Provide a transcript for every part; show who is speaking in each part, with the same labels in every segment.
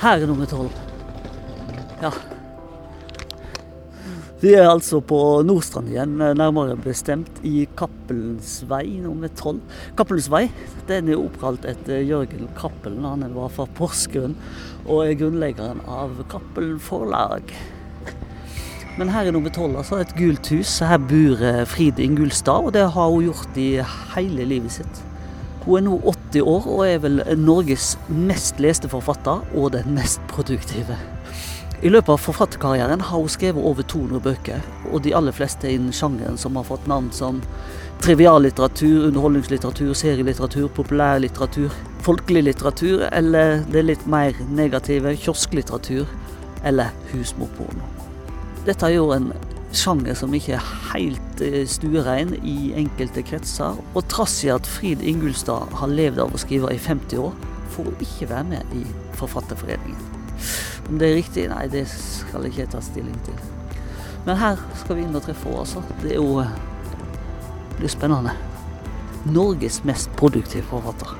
Speaker 1: Her er nummer tolv. Ja. Vi er altså på Nordstrand igjen, nærmere bestemt i Cappelens vei nummer tolv. Cappelens vei den er oppkalt etter Jørgen Cappelen. Han var fra Porsgrunn og er grunnleggeren av Cappelen Forlag. Men her er nummer tolv, altså. Et gult hus. Her bor Fridin Gullstad, og det har hun gjort i hele livet sitt. Hun er nå 80 år og er vel Norges mest leste forfatter, og den mest produktive. I løpet av forfatterkarrieren har hun skrevet over 200 bøker, og de aller fleste innen sjangeren som har fått navn som triviallitteratur, underholdningslitteratur, serielitteratur, populærlitteratur, folkelig litteratur, eller det litt mer negative kiosklitteratur, eller husmorporno. Dette er jo en sjanger som ikke er helt eh, stuerein i enkelte kretser. Og trass i at Frid Ingulstad har levd av å skrive i 50 år, får hun ikke være med i Forfatterforeningen. Om det er riktig? Nei, det skal jeg ikke ta stilling til. Men her skal vi inn og treffe henne, altså. Det er jo eh, det spennende. Norges mest produktive forfatter.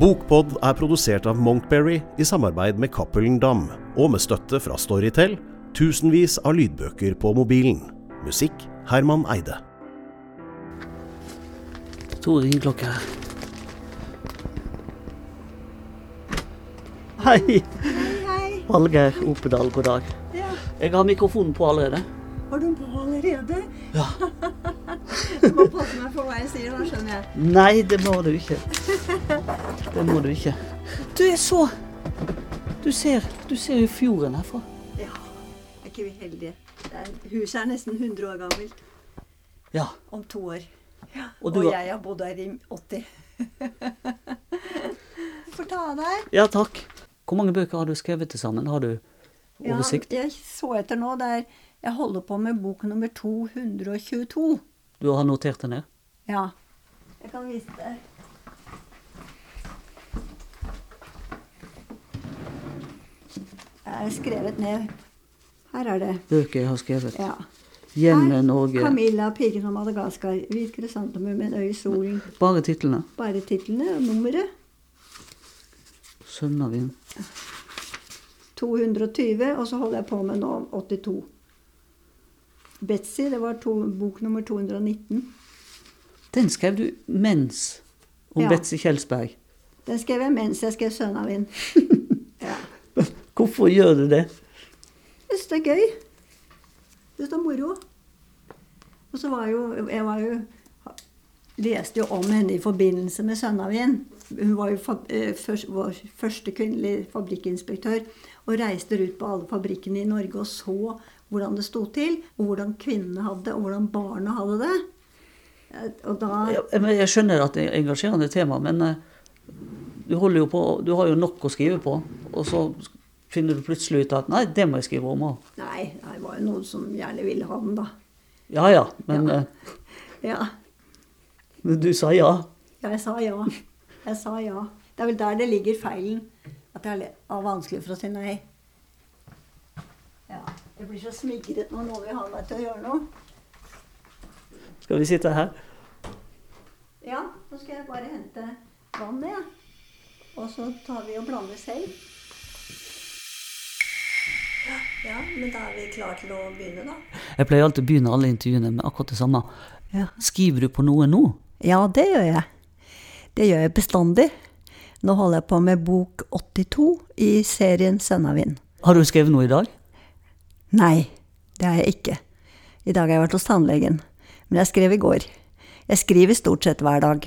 Speaker 2: Bokpod er produsert av Monkberry i samarbeid med Cappelen Dam, og med støtte fra Storytel, tusenvis av lydbøker på mobilen. Musikk Herman Eide.
Speaker 1: To ringeklokker her. Hei!
Speaker 3: Hei.
Speaker 1: Valgeir Opedal, god dag.
Speaker 3: Ja,
Speaker 1: Jeg har mikrofonen på allerede.
Speaker 3: har du den på allerede?
Speaker 1: Ja.
Speaker 3: du må passe meg for hva jeg sier, da skjønner jeg.
Speaker 1: Nei, det må du ikke. Det må du ikke. Du er så Du ser, du ser jo fjorden herfra.
Speaker 3: Ja, er ikke vi heldige? Er, huset er nesten 100 år gammelt.
Speaker 1: Ja.
Speaker 3: Om to år. Ja,
Speaker 1: Og
Speaker 3: og jeg har bodd her i 80. Du får ta av deg.
Speaker 1: ja, takk. Hvor mange bøker har du skrevet til sammen? Har du oversikt?
Speaker 3: Ja, jeg så etter nå. Det er, jeg holder på med bok nummer 222.
Speaker 1: Du har notert det ned?
Speaker 3: Ja. Jeg kan vise deg. Jeg har skrevet ned. Her er det.
Speaker 1: Bøker jeg har skrevet.
Speaker 3: Ja. Hjemme
Speaker 1: Norge.
Speaker 3: Camilla, piken fra Madagaskar. Hvit krysantemum en øye i solen.
Speaker 1: Bare titlene.
Speaker 3: Bare titlene og nummeret.
Speaker 1: Sønnavind.
Speaker 3: 220, og så holder jeg på med nå 82. Betzy, det var to, bok nummer 219.
Speaker 1: Den skrev du mens om
Speaker 3: Ja.
Speaker 1: Betzy Kjelsberg.
Speaker 3: Den skrev jeg mens jeg skrev 'Sønnavind'.
Speaker 1: Hvorfor gjør du det?
Speaker 3: Jeg syns det er gøy. Jeg syns det er moro. Og så var jo Jeg var jo leste jo om henne i forbindelse med Sønnavind. Hun var jo eh, først, vår første kvinnelige fabrikkinspektør og reiste rundt på alle fabrikkene i Norge og så hvordan det sto til, og hvordan kvinnene hadde det, og hvordan barna hadde det. Eh, Og da
Speaker 1: Jeg, jeg skjønner at det er engasjerende tema, men eh, du, jo på, du har jo nok å skrive på. Og så finner du plutselig ut at nei, det må jeg skrive om òg.
Speaker 3: Nei, det var jo noen som gjerne ville ha den, da.
Speaker 1: Ja ja, men
Speaker 3: Ja.
Speaker 1: eh,
Speaker 3: Ja.
Speaker 1: men du sa ja.
Speaker 3: Ja, jeg sa ja. Jeg sa ja. Det er vel der det ligger feilen. At det er vanskelig for å si nei. Ja. Jeg blir så smigret når noen vil ha meg til å gjøre noe.
Speaker 1: Skal vi sitte her?
Speaker 3: Ja, nå skal jeg bare hente vann, jeg. Og så tar vi og blander selv. Ja, men da er vi klare til å begynne, da.
Speaker 1: Jeg pleier alltid å begynne alle intervjuene med akkurat det samme.
Speaker 3: Ja.
Speaker 1: Skriver du på noe nå?
Speaker 3: Ja, det gjør jeg. Det gjør jeg bestandig. Nå holder jeg på med bok 82 i serien Sønnavind.
Speaker 1: Har du skrevet noe i dag?
Speaker 3: Nei, det har jeg ikke. I dag har jeg vært hos tannlegen. Men jeg skrev i går. Jeg skriver stort sett hver dag.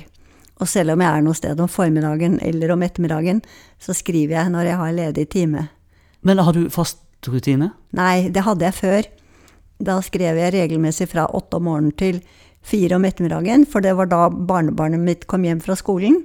Speaker 3: Og selv om jeg er noe sted om formiddagen eller om ettermiddagen, så skriver jeg når jeg har ledig time.
Speaker 1: Men har du fast rutine?
Speaker 3: Nei, det hadde jeg før. Da skrev jeg regelmessig fra åtte om morgenen til fire om ettermiddagen, for det var da barnebarnet mitt kom hjem fra skolen.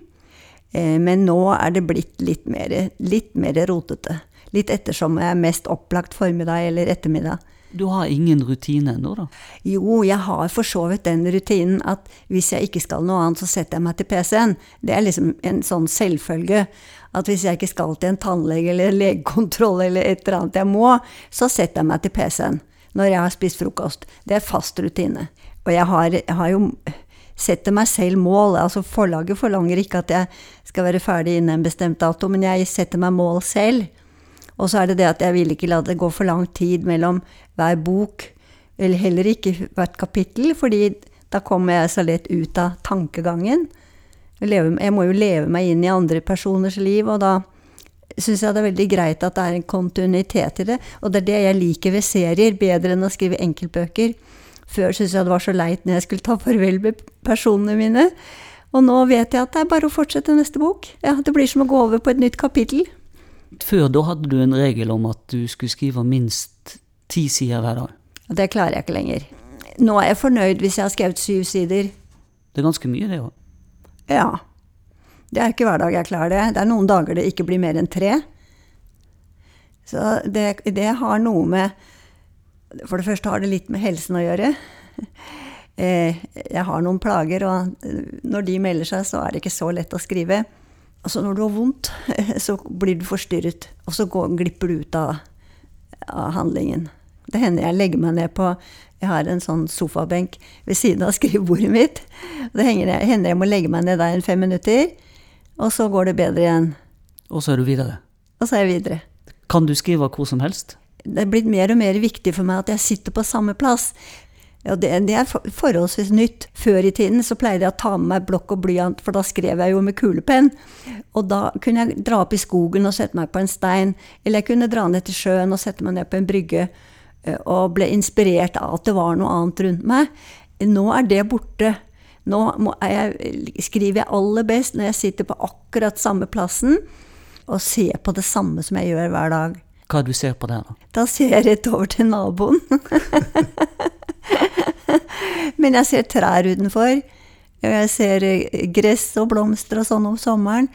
Speaker 3: Eh, Men nå er det blitt litt mer, litt mer rotete. Litt ettersom jeg er mest opplagt formiddag eller ettermiddag.
Speaker 1: Du har ingen rutine ennå, da?
Speaker 3: Jo, jeg har for så vidt den rutinen at hvis jeg ikke skal noe annet, så setter jeg meg til PC-en. Det er liksom en sånn selvfølge. At hvis jeg ikke skal til en tannlege eller legekontroll eller et eller annet jeg må, så setter jeg meg til PC-en når jeg har spist frokost. Det er fast rutine. Og jeg har, jeg har jo setter meg selv mål. Altså forlaget forlanger ikke at jeg skal være ferdig innen en bestemt dato, men jeg setter meg mål selv. Og så er det det at jeg vil ikke la det gå for lang tid mellom hver bok, eller heller ikke hvert kapittel, fordi da kommer jeg så lett ut av tankegangen. Jeg må jo leve meg inn i andre personers liv, og da syns jeg det er veldig greit at det er en kontinuitet i det. Og det er det jeg liker ved serier, bedre enn å skrive enkeltbøker. Før syntes jeg det var så leit når jeg skulle ta farvel med personene mine. Og nå vet jeg at det er bare å fortsette neste bok. Ja, Det blir som å gå over på et nytt kapittel.
Speaker 1: Før da hadde du en regel om at du skulle skrive minst ti sider hver dag.
Speaker 3: Det klarer jeg ikke lenger. Nå er jeg fornøyd hvis jeg har skrevet syv sider.
Speaker 1: Det er ganske mye, det òg.
Speaker 3: Ja. Det er ikke hver dag jeg klarer det. Det er noen dager det ikke blir mer enn tre. Så det, det har noe med For det første har det litt med helsen å gjøre. Eh, jeg har noen plager, og når de melder seg, så er det ikke så lett å skrive. Altså når du har vondt, så blir du forstyrret, og så går, glipper du ut av, av handlingen. Det hender jeg legger meg ned på Jeg har en sånn sofabenk ved siden av skrivebordet mitt. Det hender jeg må legge meg ned der en fem minutter. Og så går det bedre igjen.
Speaker 1: Og så er du videre.
Speaker 3: Og så er jeg videre.
Speaker 1: Kan du skrive hvor som helst?
Speaker 3: Det er blitt mer og mer viktig for meg at jeg sitter på samme plass. Ja, det, det, er forholdsvis nytt. Før i tiden så pleide jeg å ta med meg blokk og blyant, for da skrev jeg jo med kulepenn. Og da kunne jeg dra opp i skogen og sette meg på en stein. Eller jeg kunne dra ned til sjøen og sette meg ned på en brygge. Eh, og ble inspirert av at det var noe annet rundt meg. Nå er det borte. Nå jeg, skriver jeg aller best når jeg sitter på akkurat samme plassen og ser på det samme som jeg gjør hver dag.
Speaker 1: Hva du ser på der, da?
Speaker 3: Da ser jeg rett over til naboen. Men jeg ser trær utenfor. Jeg ser eh, gress og blomster og sånn om sommeren.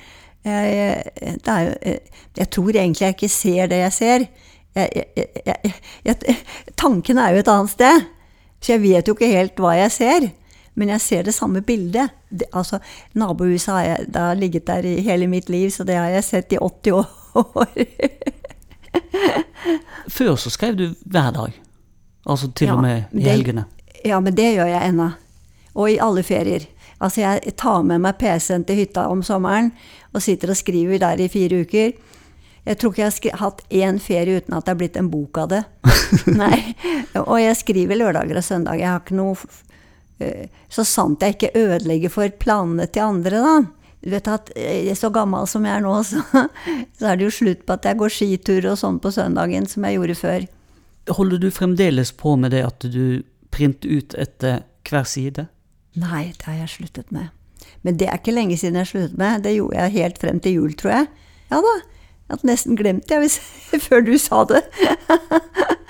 Speaker 3: Jeg, jo, eh, jeg tror egentlig jeg ikke ser det jeg ser. Jeg, tanken er jo et annet sted. Så jeg vet jo ikke helt hva jeg ser. Men jeg ser det samme bildet. Det, altså, Nabohuset har jeg, det har ligget der i hele mitt liv, så det har jeg sett i 80 år.
Speaker 1: Før så skrev du hver dag. Altså til ja, og med i det, helgene.
Speaker 3: Ja, men det gjør jeg ennå. Og i alle ferier. Altså, jeg tar med meg PC-en til hytta om sommeren og sitter og skriver der i fire uker. Jeg tror ikke jeg har hatt én ferie uten at det er blitt en bok av det. Nei. Og jeg skriver lørdager og søndager. Jeg har ikke noe Eh, så sant jeg ikke ødelegger for planene til andre, da. Du vet at jeg er så gammel som jeg er nå, så, så er det jo slutt på at jeg går skitur og sånn på søndagen som jeg gjorde før.
Speaker 1: Holder du fremdeles på med det at du printer ut etter hver side?
Speaker 3: Nei, det har jeg sluttet med. Men det er ikke lenge siden jeg sluttet med. Det gjorde jeg helt frem til jul, tror jeg. Ja da. Jeg hadde nesten glemt det før du sa det.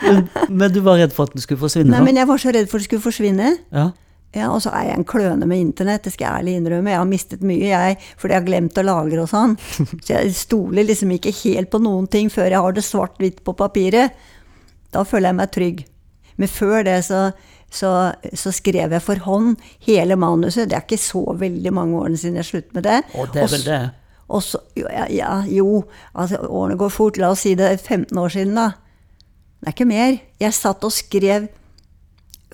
Speaker 1: men, men, du var redd for at den skulle forsvinne?
Speaker 3: Nei, men jeg var så redd for at den skulle forsvinne.
Speaker 1: Ja.
Speaker 3: Ja, og så er jeg en kløne med internett, det skal jeg ærlig innrømme. Jeg har mistet mye, jeg, fordi jeg har glemt å lagre og sånn. Så jeg stoler liksom ikke helt på noen ting før jeg har det svart-hvitt på papiret. Da føler jeg meg trygg. Men før det så, så, så, skrev jeg for hånd hele manuset. Det er ikke så veldig mange årene siden jeg sluttet med det.
Speaker 1: Og det er vel det?
Speaker 3: Og så, ja, ja, jo, altså årene går fort. La oss si det er 15 år siden, da. Det er ikke mer. Jeg satt og skrev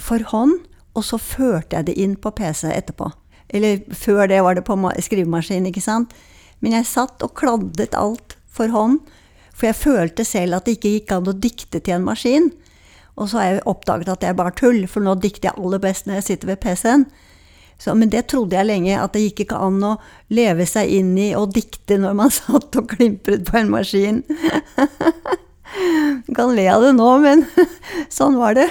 Speaker 3: for hånd og så førte jeg det inn på PC etterpå. Eller før det var det på skrivemaskin, ikke sant. Men jeg satt og kladdet alt for hånd. For jeg følte selv at det ikke gikk an å dikte til en maskin. Og så har jeg oppdaget at det er bare tull, for nå dikter jeg aller best når jeg sitter ved PC-en. Men det trodde jeg lenge, at det gikk ikke an å leve seg inn i og dikte når man satt og klimpret på en maskin. Du kan le av det nå, men sånn var det.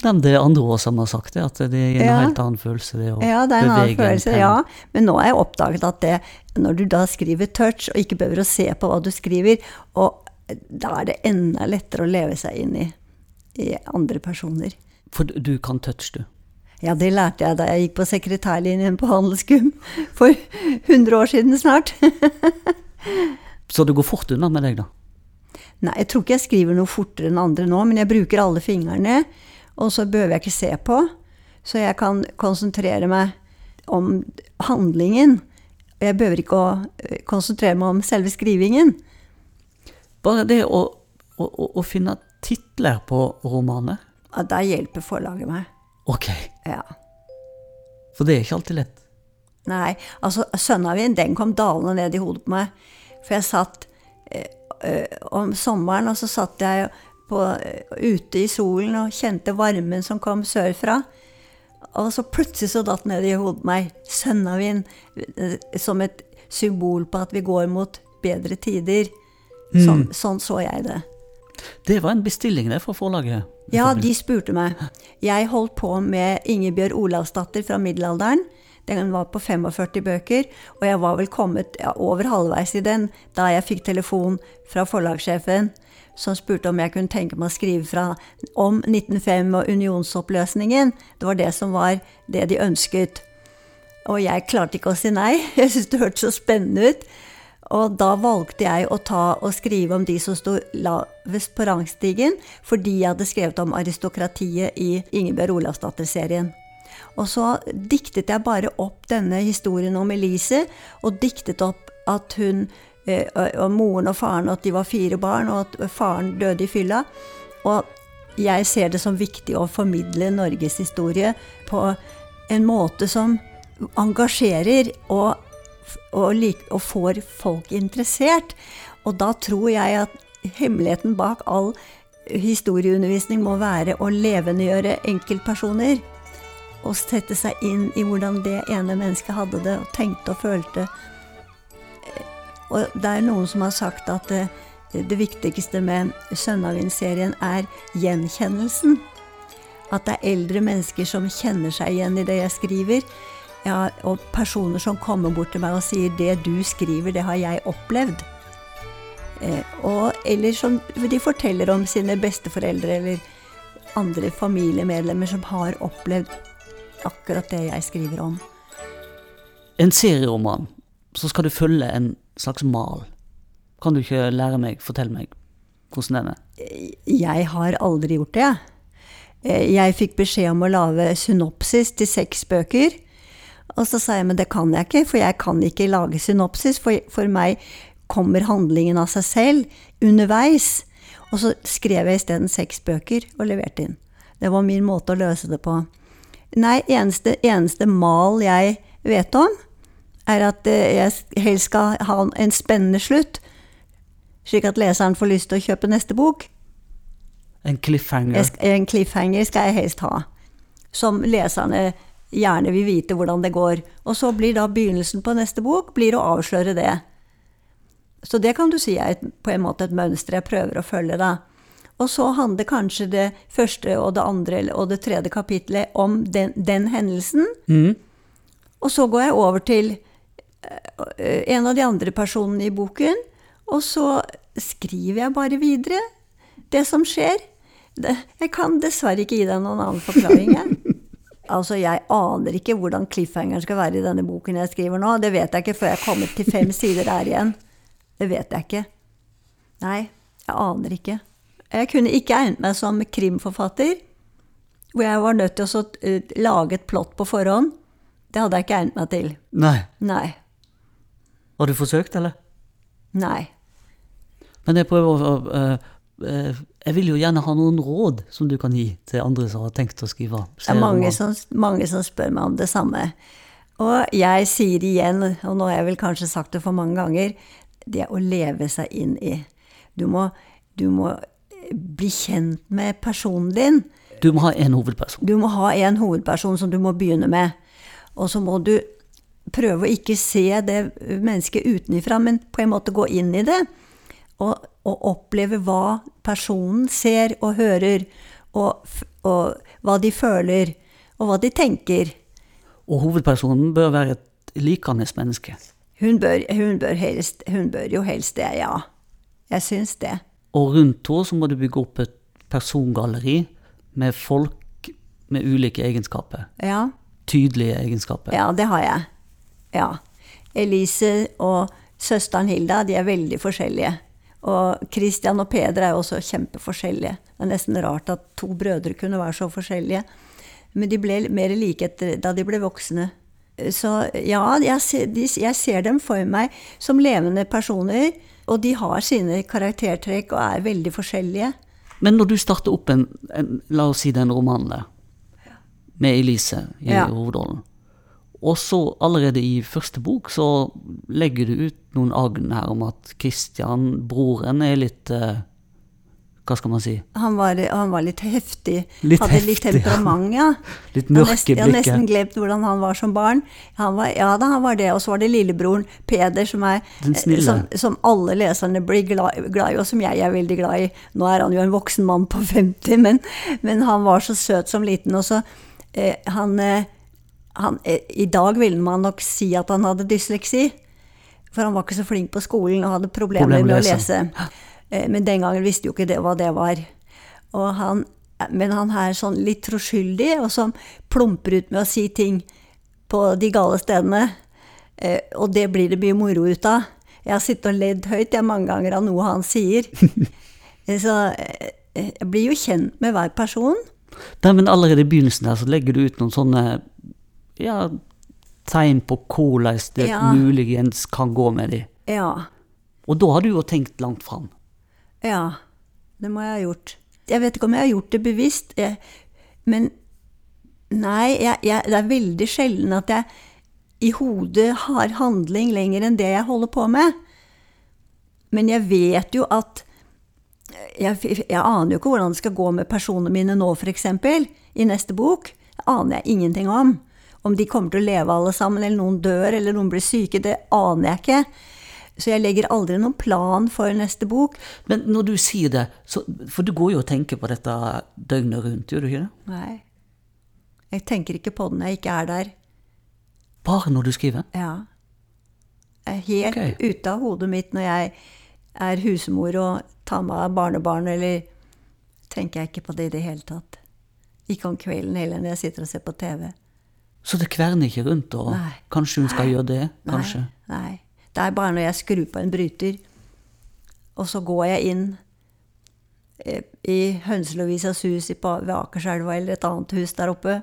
Speaker 1: Men det er andre som har sagt det, at det er en ja. helt annen følelse. det å
Speaker 3: Ja, det er en annen følelse, ja. Men nå har jeg oppdaget at det, når du da skriver touch, og ikke behøver å se på hva du skriver, og da er det enda lettere å leve seg inn i, i andre personer.
Speaker 1: For du kan touch, du?
Speaker 3: Ja, det lærte jeg da jeg gikk på sekretærlinjen på Handelsgym for 100 år siden snart.
Speaker 1: Så det går fort unna med deg, da?
Speaker 3: Nei, jeg tror ikke jeg skriver noe fortere enn andre nå, men jeg bruker alle fingrene. Og så behøver jeg ikke se på, så jeg kan konsentrere meg om handlingen. Og jeg behøver ikke å eh, konsentrere meg om selve skrivingen.
Speaker 1: Bare det å, å, å finne titler på romaner?
Speaker 3: Ja, Da hjelper forlaget meg.
Speaker 1: Ok.
Speaker 3: Ja.
Speaker 1: For det er ikke alltid lett.
Speaker 3: Nei, altså Sønnavind, den kom dalende ned i hodet på meg. For jeg satt eh, eh, om sommeren, og så satt jeg på, eh, ute i solen og kjente varmen som kom sørfra. Og så plutselig så datt ned i hodet meg Sønnavind som et symbol på at vi går mot bedre tider. Sånn, sånn så jeg det.
Speaker 1: Det var en bestilling det fra forlaget.
Speaker 3: Ja, de spurte meg. Jeg holdt på med Ingebjørg Olavsdatter fra middelalderen. Den var på 45 bøker, og jeg var vel kommet ja, over halvveis i den da jeg fikk telefon fra forlagssjefen som spurte om jeg kunne tenke meg å skrive fra om 1905 og unionsoppløsningen. Det var det som var det de ønsket. Og jeg klarte ikke å si nei. Jeg syntes det hørtes så spennende ut. Og da valgte jeg å ta og skrive om de som sto lavest på rangstigen, fordi jeg hadde skrevet om aristokratiet i Ingebjørg Olavsdatter-serien. Og så diktet jeg bare opp denne historien om Elise, og diktet opp at hun eh, og moren og faren at de var fire barn, og at faren døde i fylla. Og jeg ser det som viktig å formidle Norges historie på en måte som engasjerer og og, like, og får folk interessert. Og da tror jeg at hemmeligheten bak all historieundervisning må være å levendegjøre enkeltpersoner. Og sette seg inn i hvordan det ene mennesket hadde det, og tenkte og følte. Og det er noen som har sagt at det, det viktigste med Sønnavind-serien er gjenkjennelsen. At det er eldre mennesker som kjenner seg igjen i det jeg skriver. Ja, og personer som kommer bort til meg og sier 'det du skriver, det har jeg opplevd'. Eh, og, eller som de forteller om sine besteforeldre eller andre familiemedlemmer som har opplevd akkurat det jeg skriver om.
Speaker 1: En serieroman, så skal du følge en slags mal. Kan du ikke lære meg, fortelle meg hvordan den er?
Speaker 3: Jeg har aldri gjort det. jeg. jeg fikk beskjed om å lage synopsis til seks bøker. Og så sa jeg men det kan jeg ikke, for jeg kan ikke lage synopsis. For, for meg kommer handlingen av seg selv underveis. Og så skrev jeg isteden seks bøker og leverte inn. Det var min måte å løse det på. Nei, eneste, eneste mal jeg vet om, er at eh, jeg helst skal ha en spennende slutt. Slik at leseren får lyst til å kjøpe neste bok.
Speaker 1: En cliffhanger?
Speaker 3: En cliffhanger skal jeg helst ha. Som leserne gjerne vil vite hvordan det går. Og så blir da begynnelsen på neste bok blir å avsløre det. Så det kan du si er et, på en måte et mønster jeg prøver å følge, da. Og så handler kanskje det første og det andre og det tredje kapitlet om den, den hendelsen.
Speaker 1: Mm.
Speaker 3: Og så går jeg over til eh, en av de andre personene i boken, og så skriver jeg bare videre det som skjer. Jeg kan dessverre ikke gi deg noen annen forklaring. Jeg. Altså, jeg aner ikke hvordan cliffhangeren skal være i denne boken jeg skriver nå. Det vet jeg ikke før jeg er kommet til fem sider der igjen. Det vet jeg ikke. Nei, jeg aner ikke. Jeg kunne ikke egnet meg som krimforfatter, hvor jeg var nødt til å uh, lage et plott på forhånd. Det hadde jeg ikke egnet meg til.
Speaker 1: Nei.
Speaker 3: Nei.
Speaker 1: Har du forsøkt, eller?
Speaker 3: Nei.
Speaker 1: Men jeg prøver å uh, Eh, jeg vil jo gjerne ha noen råd som du kan gi til andre som har tenkt å skrive
Speaker 3: Det er mange som, mange som, spør meg om det samme. Og jeg sier igjen, og nå har jeg vel kanskje sagt det for mange ganger, det å leve seg inn i. Du må, du må bli kjent med personen din.
Speaker 1: Du må ha en hovedperson.
Speaker 3: Du må ha en hovedperson som du må begynne med. Og så må du prøve å ikke se det mennesket utenfra, men på en måte gå inn i det. Og og oppleve hva personen ser og hører, og, og, hva de føler, og hva de tenker.
Speaker 1: Og hovedpersonen bør være et likende menneske?
Speaker 3: Hun bør, hun bør, helst, hun bør jo helst det, ja. Jeg syns det.
Speaker 1: Og rundt henne så må du bygge opp et persongalleri med folk med ulike egenskaper.
Speaker 3: Ja.
Speaker 1: Tydelige egenskaper.
Speaker 3: Ja, det har jeg. Ja. Elise og søsteren Hilda, de er veldig forskjellige. Og Christian og Peder er jo også kjempeforskjellige. Det er nesten rart at to brødre kunne være så forskjellige. Men de ble mer like da de ble voksne. Så ja, jeg ser, de, jeg ser, dem for meg som levende personer. Og de har sine karaktertrekk og er veldig forskjellige.
Speaker 1: Men når du starter opp en, en la oss si den romanen der, med Elise i ja. hovedrollen, Og så allerede i første bok så legger du ut noen agn her om at Kristian, broren, er litt eh, Hva skal man si?
Speaker 3: Han var, han var litt heftig.
Speaker 1: Litt
Speaker 3: Hadde
Speaker 1: heftig, litt
Speaker 3: temperament, ja.
Speaker 1: Litt mørke
Speaker 3: blikket. Jeg har nesten glemt hvordan han var som barn. Han var, ja da, han var det. Og så var det lillebroren Peder, som, er, eh, som, som alle leserne blir glad, glad i, og som jeg er veldig glad i. Nå er han jo en voksen mann på 50, men, men han var så søt som liten. Og så eh, han, eh, han eh, I dag ville man nok si at han hadde dysleksi. For han var ikke så flink på skolen og hadde problemer
Speaker 1: Problem
Speaker 3: med å
Speaker 1: lese.
Speaker 3: Eh, Men den gangen visste jo ikke det hva det var. Han, men han er sånn litt troskyldig, og som plumper ut med å si ting på de gale stedene. Eh, Og det blir det mye moro ut av. Jeg har sittet og ledd høyt jeg, mange ganger av noe han sier. Eh, Så eh, jeg blir jo kjent med hver person.
Speaker 1: Nei, men allerede i begynnelsen der så legger du ut noen sånne ja, tegn på hvordan det
Speaker 3: Ja.
Speaker 1: muligens kan gå med dem.
Speaker 3: Ja.
Speaker 1: Og da har du jo tenkt langt fram.
Speaker 3: Ja. Det må jeg ha gjort. Jeg vet ikke om jeg har gjort det bevisst, jeg, men Nei, jeg, jeg, det er veldig sjelden at jeg i hodet har handling lenger enn det jeg holder på med. Men jeg vet jo at Jeg, jeg aner jo ikke hvordan det skal gå med personene mine nå, f.eks. I neste bok. Det aner jeg ingenting om. Om de kommer til å leve alle sammen, eller noen dør, eller noen blir syke, det aner jeg ikke. Så jeg legger aldri noen plan for neste bok.
Speaker 1: Men når du sier det, så, for du går jo og tenker på dette døgnet rundt, gjør du ikke det?
Speaker 3: Nei. Jeg tenker ikke på den når jeg ikke er der.
Speaker 1: Bare når du skriver?
Speaker 3: Ja. Jeg er helt
Speaker 1: okay.
Speaker 3: ute av hodet mitt når jeg er husmor og tar meg av barnebarn, eller tenker jeg ikke på det i det hele tatt. Ikke om kvelden heller, når jeg sitter og ser på TV.
Speaker 1: Så det kverner ikke rundt, og
Speaker 3: Nei.
Speaker 1: kanskje hun skal gjøre det? Kanskje?
Speaker 3: Nei, nei. Det er bare når jeg skrur på en bryter, og så går jeg inn eh, i Hønselovisas hus ved Akerselva, eller et annet hus der oppe,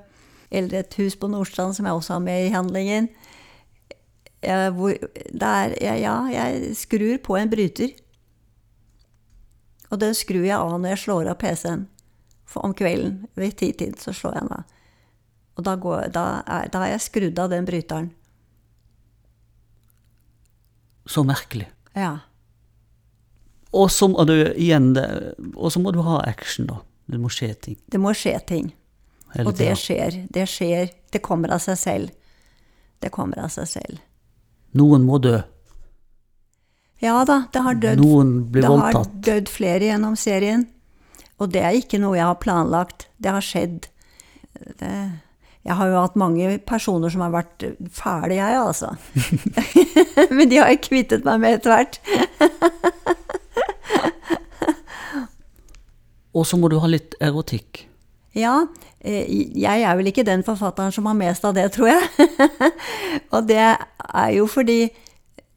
Speaker 3: eller et hus på Nordstrand som jeg også har med i handlingen. Jeg, hvor, der, jeg, ja, jeg skrur på en bryter. Og den skrur jeg av når jeg slår av PC-en. For om kvelden ved titid så slår jeg den av. Og da, går, da, er, da har jeg skrudd av den bryteren.
Speaker 1: Så merkelig.
Speaker 3: Ja.
Speaker 1: Og så må du igjen Og så må du ha action, da. Det må skje ting.
Speaker 3: Det må skje ting.
Speaker 1: hele
Speaker 3: Og det skjer. Det skjer. Det kommer av seg selv. Det kommer av seg selv.
Speaker 1: Noen må dø.
Speaker 3: Ja da, det har dødd
Speaker 1: Noen blir
Speaker 3: Det har dødd flere gjennom serien. Og det er ikke noe jeg har planlagt. Det har skjedd. Det, jeg har jo hatt mange personer som har vært fæle, jeg, altså. Men de har jeg kvittet meg med etter hvert.
Speaker 1: Og så må du ha litt erotikk.
Speaker 3: Ja, eh, jeg er vel ikke den forfatteren som har mest av det, tror jeg. og det er jo fordi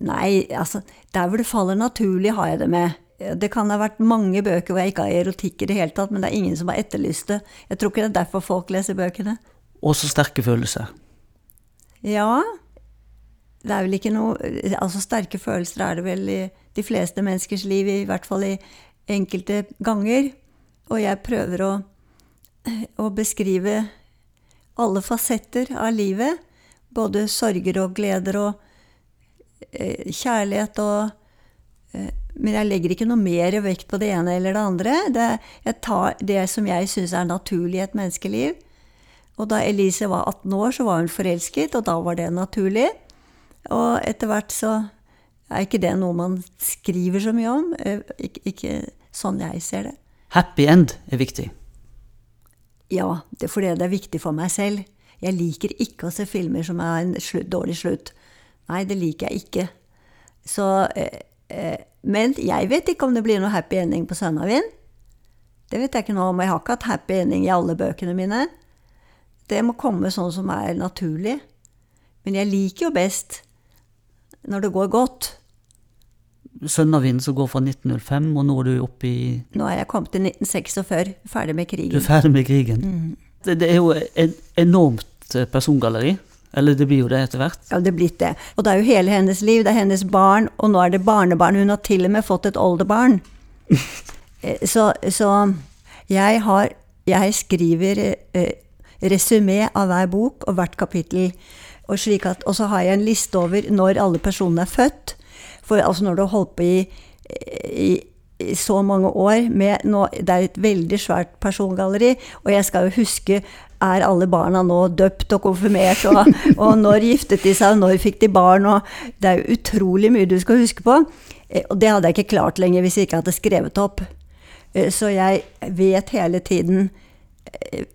Speaker 3: Nei, altså, der hvor det faller naturlig, har jeg det med. Det kan ha vært mange bøker hvor jeg ikke har erotikk i det hele tatt, men det er ingen som har etterlyst det. Jeg tror ikke det er derfor folk leser bøkene.
Speaker 1: Og så sterke følelser.
Speaker 3: Ja, det er vel ikke noe Altså, sterke følelser er det vel i de fleste menneskers liv, i hvert fall i enkelte ganger. Og jeg prøver å, å beskrive alle fasetter av livet. Både sorger og gleder og eh, kjærlighet og eh, Men jeg legger ikke noe mer vekt på det ene eller det andre. Det, tar det som jeg syns er naturlig i et menneskeliv. Og da Elise var 18 år, så var hun forelsket, og da var det naturlig. Og etter hvert så er ikke det noe man skriver så mye om. eh, Ikke, ikke sånn jeg ser det.
Speaker 1: Happy end er viktig.
Speaker 3: Ja, det er fordi det er viktig for meg selv. Jeg liker ikke å se filmer som er en slutt, dårlig slutt. Nei, det liker jeg ikke. Så, eh, eh, men jeg vet ikke om det blir noe happy ending på Sønnavind. Det vet jeg ikke nå om. Jeg har ikke hatt happy ending i alle bøkene mine. Det må komme sånn som er naturlig. Men jeg liker jo best når det går godt.
Speaker 1: Sønnavind som går fra 1905, og nå er du oppe i
Speaker 3: Nå er jeg kommet til 1946, ferdig med
Speaker 1: Du er
Speaker 3: krigen.
Speaker 1: ferdig med krigen.
Speaker 3: Mm.
Speaker 1: Det, det er jo et enormt eh, persongalleri. Eller det blir jo det etter hvert.
Speaker 3: Ja, det er blitt det. Og det er jo hele hennes liv. Det er hennes barn, og nå er det barnebarn. Hun har til og med fått et oldebarn. Eh, så, så jeg har Jeg skriver eh, resymé av hver bok og hvert kapittel. Og, at, og så har jeg en liste over når alle personene er født. For altså når du har holdt på i, i, i så mange år med nå, Det er et veldig svært persongalleri, og jeg skal jo huske er alle barna nå døpt og konfirmert, og, og når giftet de seg, og når fikk de barn? Og det er jo utrolig mye du skal huske på. Eh, og det hadde jeg ikke klart lenger hvis jeg ikke hadde skrevet opp. Eh, så jeg vet hele tiden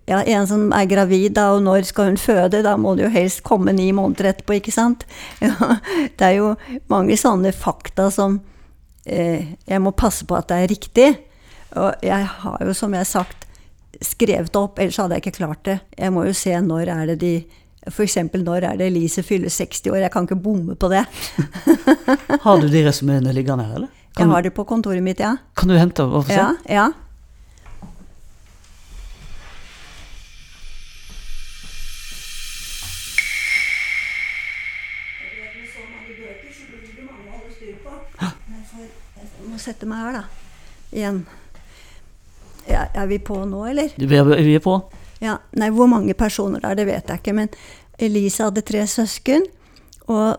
Speaker 3: ja, En som er gravid, da, og når skal hun føde? Da må det jo helst komme ni måneder etterpå, ikke sant? Ja, det er jo mange sånne fakta som eh, jeg må passe på at det er riktig. Og jeg har jo, som jeg har sagt, skrevet opp, ellers hadde jeg ikke klart det. Jeg må jo se når er det de F.eks. når er det Elise fyller 60 år? Jeg kan ikke bomme på det.
Speaker 1: har du de resumeene liggende her, eller?
Speaker 3: Kan jeg har det på kontoret mitt, ja.
Speaker 1: Kan du hente og se?
Speaker 3: Ja, ja. Må sette meg her, da. Igjen. Ja, er vi på nå, eller?
Speaker 1: Vi er, vi er på.
Speaker 3: Ja, nei, Hvor mange personer det er, det vet jeg ikke. Men Elise hadde tre søsken. Og,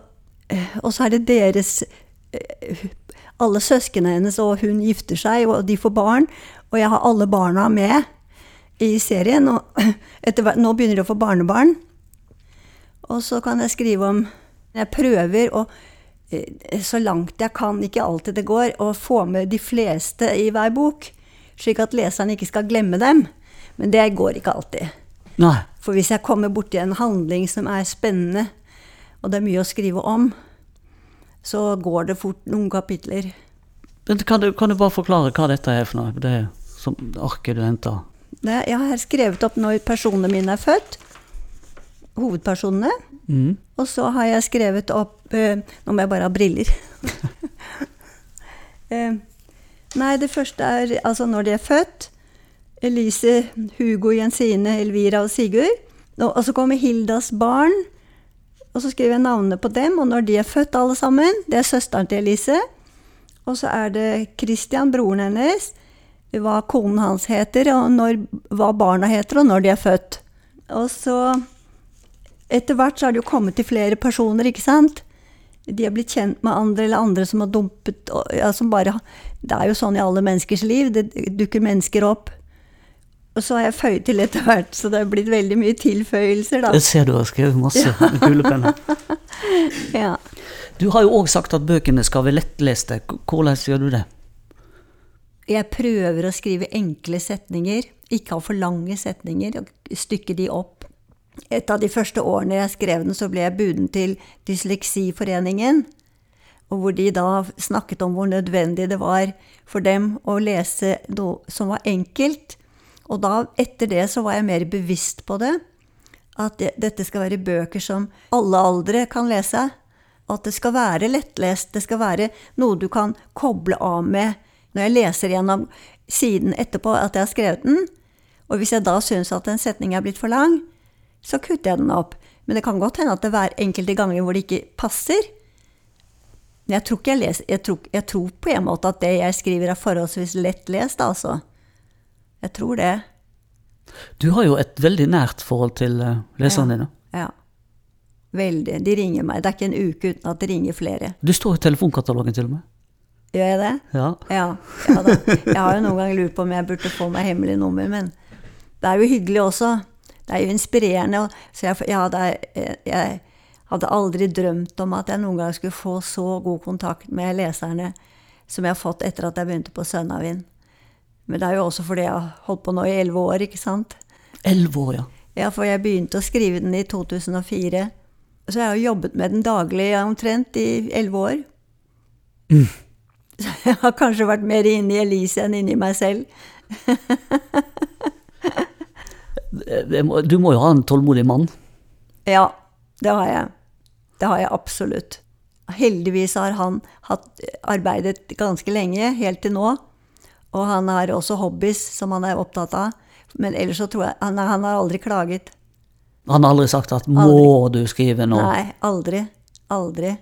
Speaker 3: eh, og så er det deres eh, Alle søsknene hennes, og hun gifter seg, og de får barn. Og jeg har alle barna med i serien. Og etter, nå begynner de å få barnebarn. Og så kan jeg skrive om Jeg prøver å så langt jeg kan, ikke alltid det går, å få med de fleste i hver bok slik at leseren ikke skal glemme dem. Men det går ikke alltid.
Speaker 1: Nei.
Speaker 3: For hvis jeg kommer borti en handling som er spennende, og det er mye å skrive om, så går det fort noen kapitler.
Speaker 1: Kan du, kan du bare forklare hva dette er for noe? Det som arket du henter?
Speaker 3: Jeg har skrevet opp når personene mine er født. Hovedpersonene. Mm. Og så har jeg skrevet opp eh, Nå må jeg bare ha briller. eh, Nei, det første er altså når de er født. Elise, Hugo, Jensine, Elvira og Sigurd. Og så kommer Hildas barn. Og så skriver jeg navnene på dem, og når de er født alle sammen. Det er søsteren til Elise. Og så er det Christian, broren hennes. Hva konen hans heter, og når, hva barna heter, og når de er født. Og så Etter hvert så har det jo kommet til flere personer, ikke sant? de har blitt kjent med andre, eller andre som har dumpet ja, som bare, Det er jo sånn i alle menneskers liv. Det dukker mennesker opp. Og så har jeg føyd til etter hvert, så det har blitt veldig mye tilføyelser, da.
Speaker 1: Det ser du har skrevet masse med kulepenner.
Speaker 3: ja.
Speaker 1: Du har jo òg sagt at bøkene skal være lettleste. Hvordan gjør du det?
Speaker 3: Jeg prøver å skrive enkle setninger, ikke ha for lange setninger, og stykke de opp et av de første årene jeg skrev den, så ble jeg buden til Dysleksiforeningen. Og hvor de da snakket om hvor nødvendig det var for dem å lese noe som var enkelt. Og da, etter det, så var jeg mer bevisst på det. At det, dette skal være bøker som alle aldre kan lese. At det skal være lettlest. Det skal være noe du kan koble av med når jeg leser gjennom siden etterpå at jeg har skrevet den. Og hvis jeg da syns at en setning er blitt for lang, så kutter jeg den opp. Men det kan godt hende at det er enkelte ganger hvor det ikke passer. Men jeg tror, jeg, leser, jeg, tror, jeg tror, på en måte at det jeg skriver, er forholdsvis lettlest, altså. Jeg tror det.
Speaker 1: Du har jo et veldig nært forhold til uh, leserne
Speaker 3: ja,
Speaker 1: dine.
Speaker 3: Ja. Veldig. De ringer meg. Det er ikke en uke uten at det ringer flere.
Speaker 1: Du står i telefonkatalogen til og med.
Speaker 3: Gjør jeg det?
Speaker 1: Ja.
Speaker 3: ja, ja jeg har jo noen ganger lurt på om jeg burde få meg hemmelig nummer, men det er jo hyggelig også det er jo inspirerende. Så jeg, jeg, hadde, jeg, hadde, aldri drømt om at jeg noen gang skulle få så god kontakt med leserne som jeg har fått etter at jeg begynte på Sønnavind. Men det er jo også fordi jeg har holdt på nå i elleve år, ikke sant?
Speaker 1: Elleve år, ja.
Speaker 3: Ja, for jeg begynte å skrive den i 2004. Så jeg har jobbet med den daglig omtrent i elleve år. Mm. Så jeg har kanskje vært mer inne i Elise enn inni meg selv.
Speaker 1: Du må jo ha en tålmodig mann?
Speaker 3: Ja, det har jeg. Det har jeg absolutt. Heldigvis har han hatt arbeidet ganske lenge, helt til nå. Og han har også hobbies som han er opptatt av. Men ellers så tror jeg Han, han har aldri klaget.
Speaker 1: Han har aldri sagt at 'må aldri. du skrive nå'?
Speaker 3: Nei, aldri. Aldri.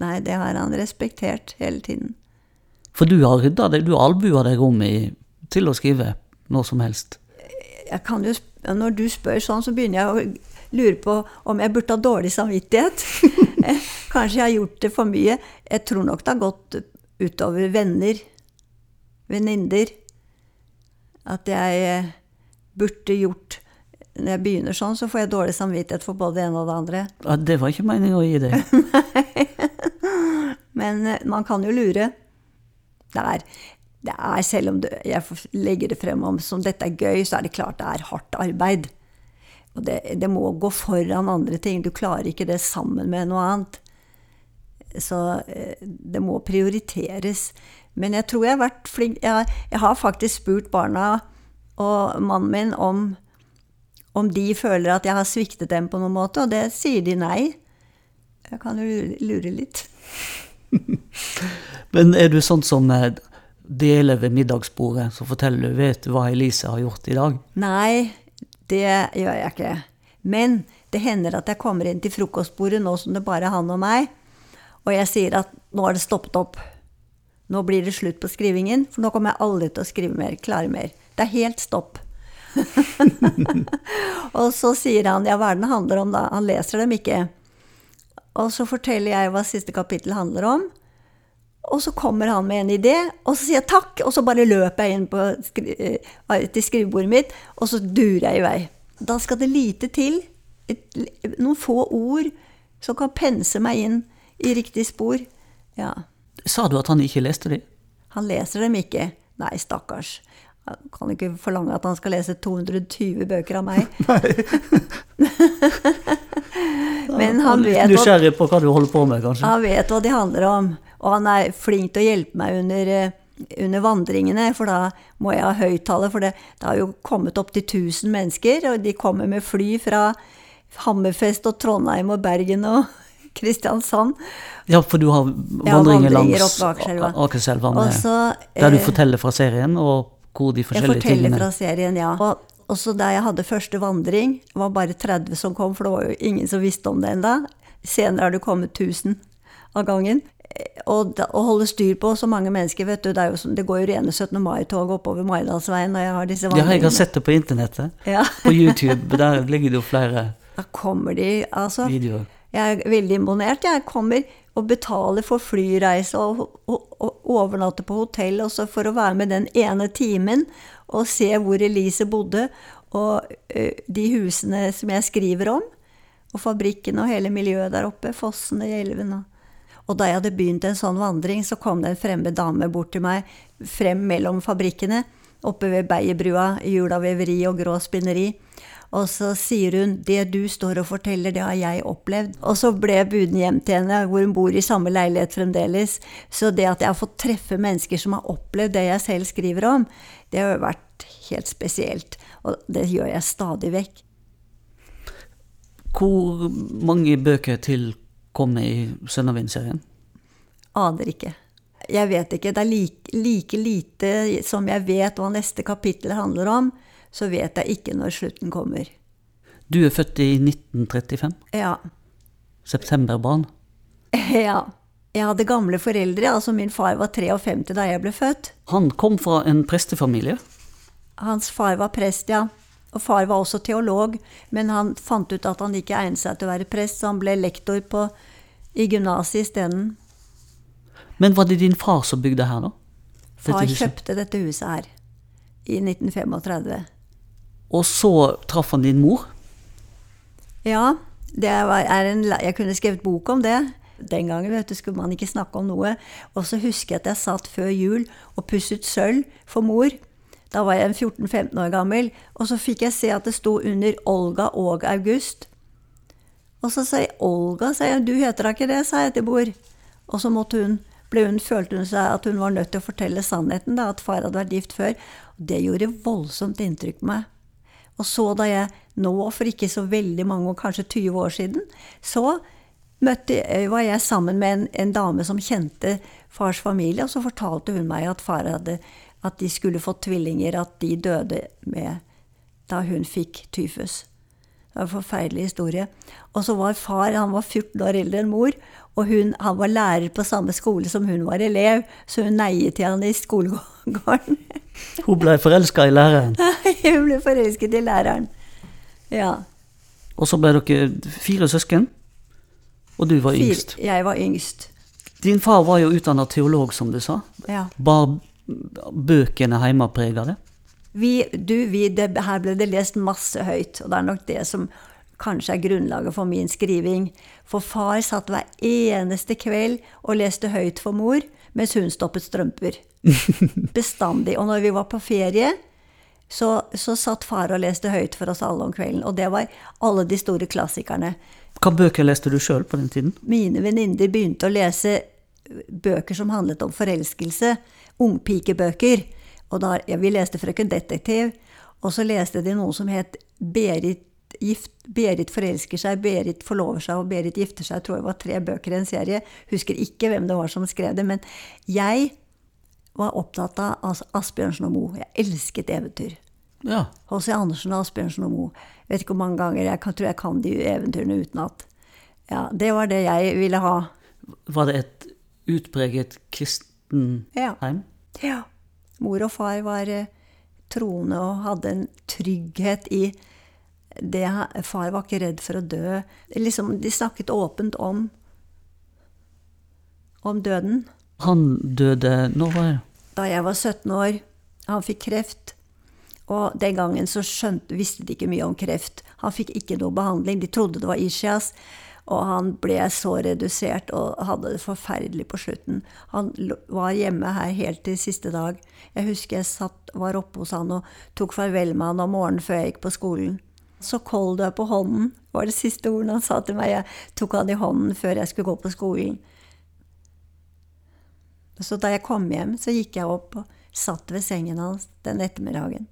Speaker 3: Nei, det har han respektert hele tiden.
Speaker 1: For du har rydda deg, du har albua deg om i, til å skrive når som helst?
Speaker 3: Jo, Når du spør sånn, så begynner jeg å lure på om jeg burde ha dårlig samvittighet. Kanskje jeg har gjort det for mye. Jeg tror nok det har gått utover venner, venninner. At jeg eh, burde gjort Når jeg begynner sånn, så får jeg dårlig samvittighet for både det ene og det andre.
Speaker 1: Ja, det var ikke meningen å gi deg.
Speaker 3: Men eh, man kan jo lure. Det er, det er selv om det, jeg legger det frem om som dette er gøy, så er det klart det er hardt arbeid. Og det, det må gå foran andre ting. Du klarer ikke det sammen med noe annet. Så eh, det må prioriteres. Men jeg tror jeg har vært flink Jeg, jeg har faktisk spurt barna og mannen min om, om de føler at jeg har sviktet dem på noen måte, og det sier de nei. Jeg kan jo lure, litt.
Speaker 1: Men er du sånn som deler ved middagsbordet, så forteller du vet du hva Elise har gjort i dag?
Speaker 3: Nei, det gjør jeg ikke. Men det hender at jeg kommer inn til frokostbordet nå som det bare er han og meg, og jeg sier at nå har det stoppet opp. Nå blir det slutt på skrivingen, for nå kommer jeg aldri til å skrive mer, klare mer. Det er helt stopp. og så sier han ja, hva er det den handler om da? Han leser dem ikke. Og så forteller jeg hva siste kapittel handler om. Og så kommer han med en idé, og så sier jeg takk, og så bare løper jeg inn skri eh, til skrivebordet mitt, og så durer jeg i vei. Da skal det lite til, et, noen få ord, som kan pense meg inn i riktig spor. Ja.
Speaker 1: Sa du at han ikke leste dem?
Speaker 3: Han leser dem ikke. Nei, stakkars. Jeg kan ikke forlange at han skal lese 220 bøker av meg. Men han vet,
Speaker 1: Nysgjerrig på hva du holder på med, kanskje?
Speaker 3: Han vet hva de handler om. Og han er flink til å hjelpe meg under, eh, under vandringene, for da må jeg ha høyttaler. For det, det har jo kommet opptil 1000 mennesker, og de kommer med fly fra Hammerfest og Trondheim og Bergen og Kristiansand.
Speaker 1: Ja, for du har vandringer,
Speaker 3: vandringer
Speaker 1: langs
Speaker 3: Akerselva.
Speaker 1: Der du
Speaker 3: eh,
Speaker 1: forteller fra serien, og hvor de
Speaker 3: Jeg
Speaker 1: forskjellige
Speaker 3: forteller
Speaker 1: tingene
Speaker 3: fra serien, ja. Og også da jeg hadde første vandring, var bare 30 som kom, for det var jo ingen som visste om det ennå. Senere har det kommet 1000 av gangen. Og da, å holde styr på så mange mennesker, vet du, det, jo, som- det går jo rene 17. mai-tog oppover Maridalsveien når jeg har disse vandringene.
Speaker 1: Ja, jeg har sett det på internettet.
Speaker 3: Ja.
Speaker 1: På YouTube. Der ligger det jo flere videoer.
Speaker 3: Da kommer de, altså.
Speaker 1: videoer.
Speaker 3: Jeg er veldig imponert. Jeg kommer og betale for flyreise og, og, og overnatte på hotell også for å være med den ene timen og se hvor Elise bodde, og ø, de husene som jeg skriver om, og fabrikken og hele miljøet der oppe, fossene i elven. Og, da jeg hadde begynt en sånn vandring, så kom det en fremmed dame bort til meg, frem mellom fabrikkene, oppe ved Beierbrua, Jula veveri og Grå spinneri. Og så sier hun 'det du står og forteller, det har jeg opplevd'. Og så ble jeg buden hjem til henne, hvor hun bor i samme leilighet fremdeles. Så det at jeg har fått treffe mennesker som har opplevd det jeg selv skriver om, det har vært helt spesielt. Og det gjør jeg stadig vekk.
Speaker 1: Hvor mange bøker til kommer i Sønnavind-serien?
Speaker 3: Aner ikke. Jeg vet ikke. Det er like, like lite som jeg vet hva neste kapittel handler om, så vet jeg ikke når slutten kommer.
Speaker 1: Du er født i 1935.
Speaker 3: Ja.
Speaker 1: Septemberbarn.
Speaker 3: ja. Jeg hadde gamle foreldre. altså Min far var 53 da jeg ble født.
Speaker 1: Han kom fra en prestefamilie.
Speaker 3: Hans far var prest, ja. Og far var også teolog, men han fant ut at han ikke egnet seg til å være prest, så han ble lektor på, i gymnaset isteden.
Speaker 1: Men var det din far som bygde her, da? Dette
Speaker 3: Far
Speaker 1: huset?
Speaker 3: kjøpte dette huset her i 1935.
Speaker 1: Og så traff han din mor.
Speaker 3: Ja, en, jeg kunne skrevet bok om det. Den gangen vet du, skulle man ikke snakke om noe. Og så husker jeg at jeg satt før jul og pusset sølv for mor. Da var jeg en 14-15 år gammel. Og så fikk jeg se at det sto under Olga og August. Og så sa jeg Olga, sa jeg. Du heter da ikke det, sa jeg til mor. Og så måtte hun, ble hun, følte hun seg at hun var nødt til å fortelle sannheten, da, at far hadde vært gift før. Og det gjorde voldsomt inntrykk på meg. Og så da jeg nå, for ikke så veldig mange kanskje 20 år siden, så møtte, var jeg sammen med en, en dame som kjente fars familie, og så fortalte hun meg at far hadde at de skulle fått tvillinger, at de døde med da hun fikk tyfus. Det var en forferdelig historie. Og så var far han var 14 år eldre enn mor, og hun, han var lærer på samme skole som hun var elev, så hun neiet til han i skolegården.
Speaker 1: Hun ble forelska i læreren.
Speaker 3: Hun ble forelsket i læreren. Ja.
Speaker 1: Og så ble dere fire søsken, og du var
Speaker 3: Fire-
Speaker 1: yngst.
Speaker 3: Jeg var yngst.
Speaker 1: Din far var jo utdanna teolog, som du sa.
Speaker 3: Ja.
Speaker 1: Bar bøkene hjemme prega det?
Speaker 3: Vi, du, vi, det, her ble det lest masse høyt, og det er nok det som kanskje er grunnlaget for min skriving. For far satt hver eneste kveld og leste høyt for mor, mens hun stoppet strømper. Bestandig. Og når vi var på ferie, så, så satt far og leste høyt for oss alle om kvelden. Og det var alle de store klassikerne.
Speaker 1: Hva bøker leste du sjøl på den tiden?
Speaker 3: Mine venninner begynte å lese bøker som handlet om forelskelse. Ungpikebøker. Og da, ja, vi leste 'Frøken Detektiv', og så leste de noe som het Berit, gift, 'Berit forelsker seg', 'Berit forlover seg' og 'Berit gifter seg'. Jeg tror det var tre bøker i en serie. Husker ikke hvem det var som skrev det. Men jeg var opptatt av Asbjørnsen og Moe. Jeg elsket eventyr.
Speaker 1: Ja.
Speaker 3: H.C. Andersen og Asbjørnsen og Moe. Jeg vet ikke hvor mange ganger jeg tror jeg kan de eventyrene utenat. Ja, det var det jeg ville ha.
Speaker 1: Var det et utpreget kristenheim?
Speaker 3: Ja. Ja. Mor og far var eh, troende og hadde en trygghet i det. Far var ikke redd for å dø. Liksom, de snakket åpent om, om døden.
Speaker 1: Han døde Når var?
Speaker 3: Da jeg var 17 år, han fikk kreft. Og den gangen så skjønte, visste de ikke mye om kreft. Han fikk ikke noe behandling. De trodde det var ischias. Og han ble så redusert og hadde det forferdelig på slutten. Han var hjemme her helt til siste dag. Jeg husker jeg satt, var oppe hos han og tok farvel med han om morgenen før jeg gikk på skolen. Så kold du er på hånden, var det siste ordet han sa til meg. Jeg tok han i hånden før jeg skulle gå på skolen. Så da jeg kom hjem, så gikk jeg opp og satt ved sengen hans den ettermiddagen.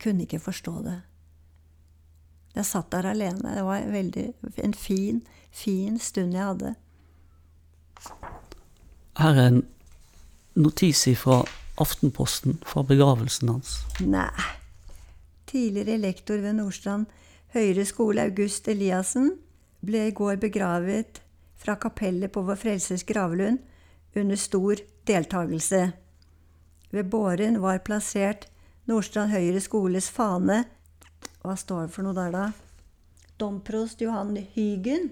Speaker 3: Kunne ikke forstå det. Jeg satt der alene. Det var veldig, en fin, fin stund jeg hadde.
Speaker 1: Her er en notis fra Aftenposten fra begravelsen hans.
Speaker 3: Nei. Tidligere lektor ved Nordstrand Høyre skole, August Eliassen, ble i går begravet fra kapellet på Vår Frelsers gravlund under stor deltakelse. Ved båren var plassert Nordstrand Høyre skoles fane. Hva står det for noe der, da? Domprost Johan Hygen,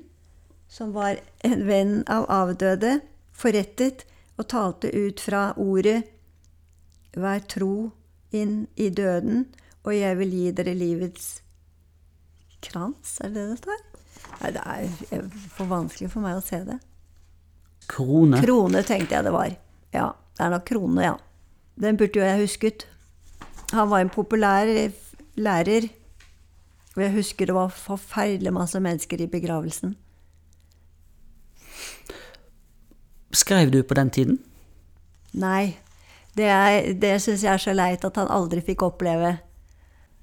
Speaker 3: som var en venn av avdøde, forrettet og talte ut fra ordet Vær tro inn i døden, og jeg vil gi dere livets krans, er det det står? Nei, det er for vanskelig for meg å se det.
Speaker 1: Krone.
Speaker 3: Krone tenkte jeg det var. Ja, det er nok krone, ja. Den burde jo jeg husket. Han var en populær lærer. Og jeg husker det var forferdelig masse mennesker i begravelsen.
Speaker 1: Skrev du på den tiden?
Speaker 3: Nei, det, er- det syns jeg er så leit at han aldri fikk oppleve.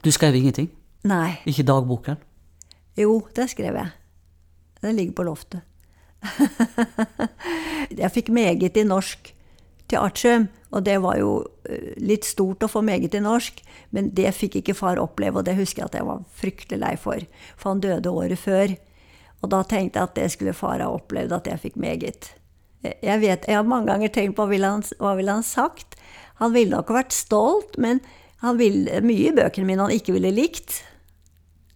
Speaker 1: Du skrev ingenting?
Speaker 3: Nei.
Speaker 1: Ikke dagboken?
Speaker 3: Jo, det skrev jeg. Den ligger på loftet. jeg fikk meget i norsk til artium, og det var jo eh, litt stort å få meget i norsk, men det fikk ikke far oppleve, og det husker jeg at jeg var fryktelig lei for, for han døde året før. Og da tenkte jeg at det skulle far ha opplevd, at jeg fikk meget. Jeg vet, jeg har mange ganger tenkt på hva ville han, hva ville han sagt. Han ville nok vært stolt, men han ville mye i bøkene mine han ikke ville likt.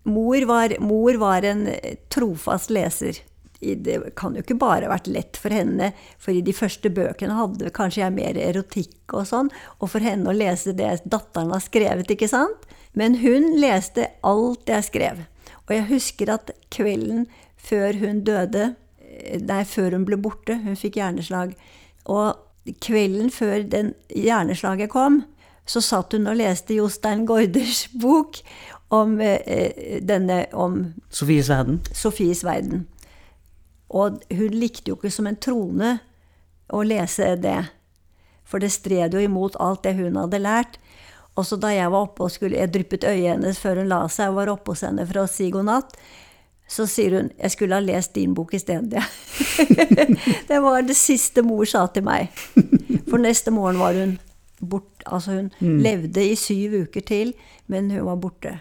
Speaker 3: Mor var, mor var en trofast leser. Det kan jo ikke bare ha vært lett for henne, for i de første bøkene hadde kanskje jeg mer erotikk og sånn, og for henne å lese det datteren har skrevet, ikke sant? Men hun leste alt jeg skrev. Og jeg husker at kvelden før hun døde, eh, nei, før hun ble borte, hun fikk hjerneslag, og kvelden før den hjerneslaget kom, så satt hun og leste Jostein Gaarders bok om, eh, denne, om
Speaker 1: Sofies verden?
Speaker 3: Sofies verden. Og hun likte jo ikke som en trone å lese det. For det stred jo imot alt det hun hadde lært. Og så da jeg var oppe og skulle, jeg dryppet øyet hennes før hun la seg og var oppe hos henne for å si god natt, så sier hun 'jeg skulle ha lest din bok isteden'. Ja. det var det siste mor sa til meg. For neste morgen var hun bort, altså hun levde i syv uker til, men hun var borte.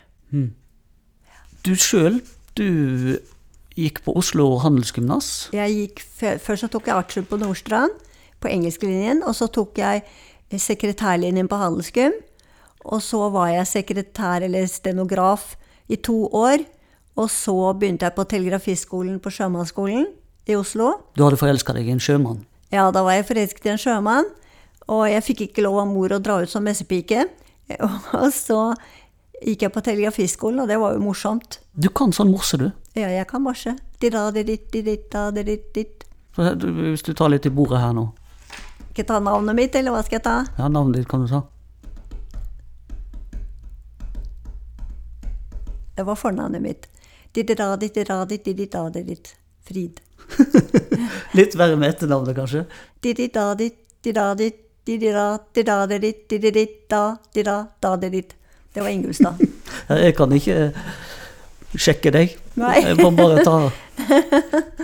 Speaker 1: Du sjøl, du gikk på Oslo handelsgymnas.
Speaker 3: Først så tok jeg artium på Nordstrand, på engelsklinjen. Og så tok jeg sekretærlinjen på handelsgym. Og så var jeg sekretær eller stenograf i to år. Og så begynte jeg på telegrafiskolen på Sjømannsskolen i Oslo.
Speaker 1: Du hadde forelska deg i en sjømann?
Speaker 3: Ja, da var jeg forelsket i en sjømann. Og jeg fikk ikke lov av mor å dra ut som messepike. Og så gikk jeg på telegrafiskolen, og det var jo morsomt.
Speaker 1: Du kan sånn morse, du.
Speaker 3: Ja, jeg kan morse.
Speaker 1: Hvis du tar litt i bordet her nå.
Speaker 3: Ikke ta navnet mitt, eller hva skal jeg ta?
Speaker 1: Ja, navnet ditt kan du ta.
Speaker 3: Det var fornavnet mitt. Frid.
Speaker 1: Litt verre med etternavnet, kanskje.
Speaker 3: Det var Ingulstad.
Speaker 1: Jeg kan ikke sjekke deg.
Speaker 3: Nei.
Speaker 1: Jeg må bare ta,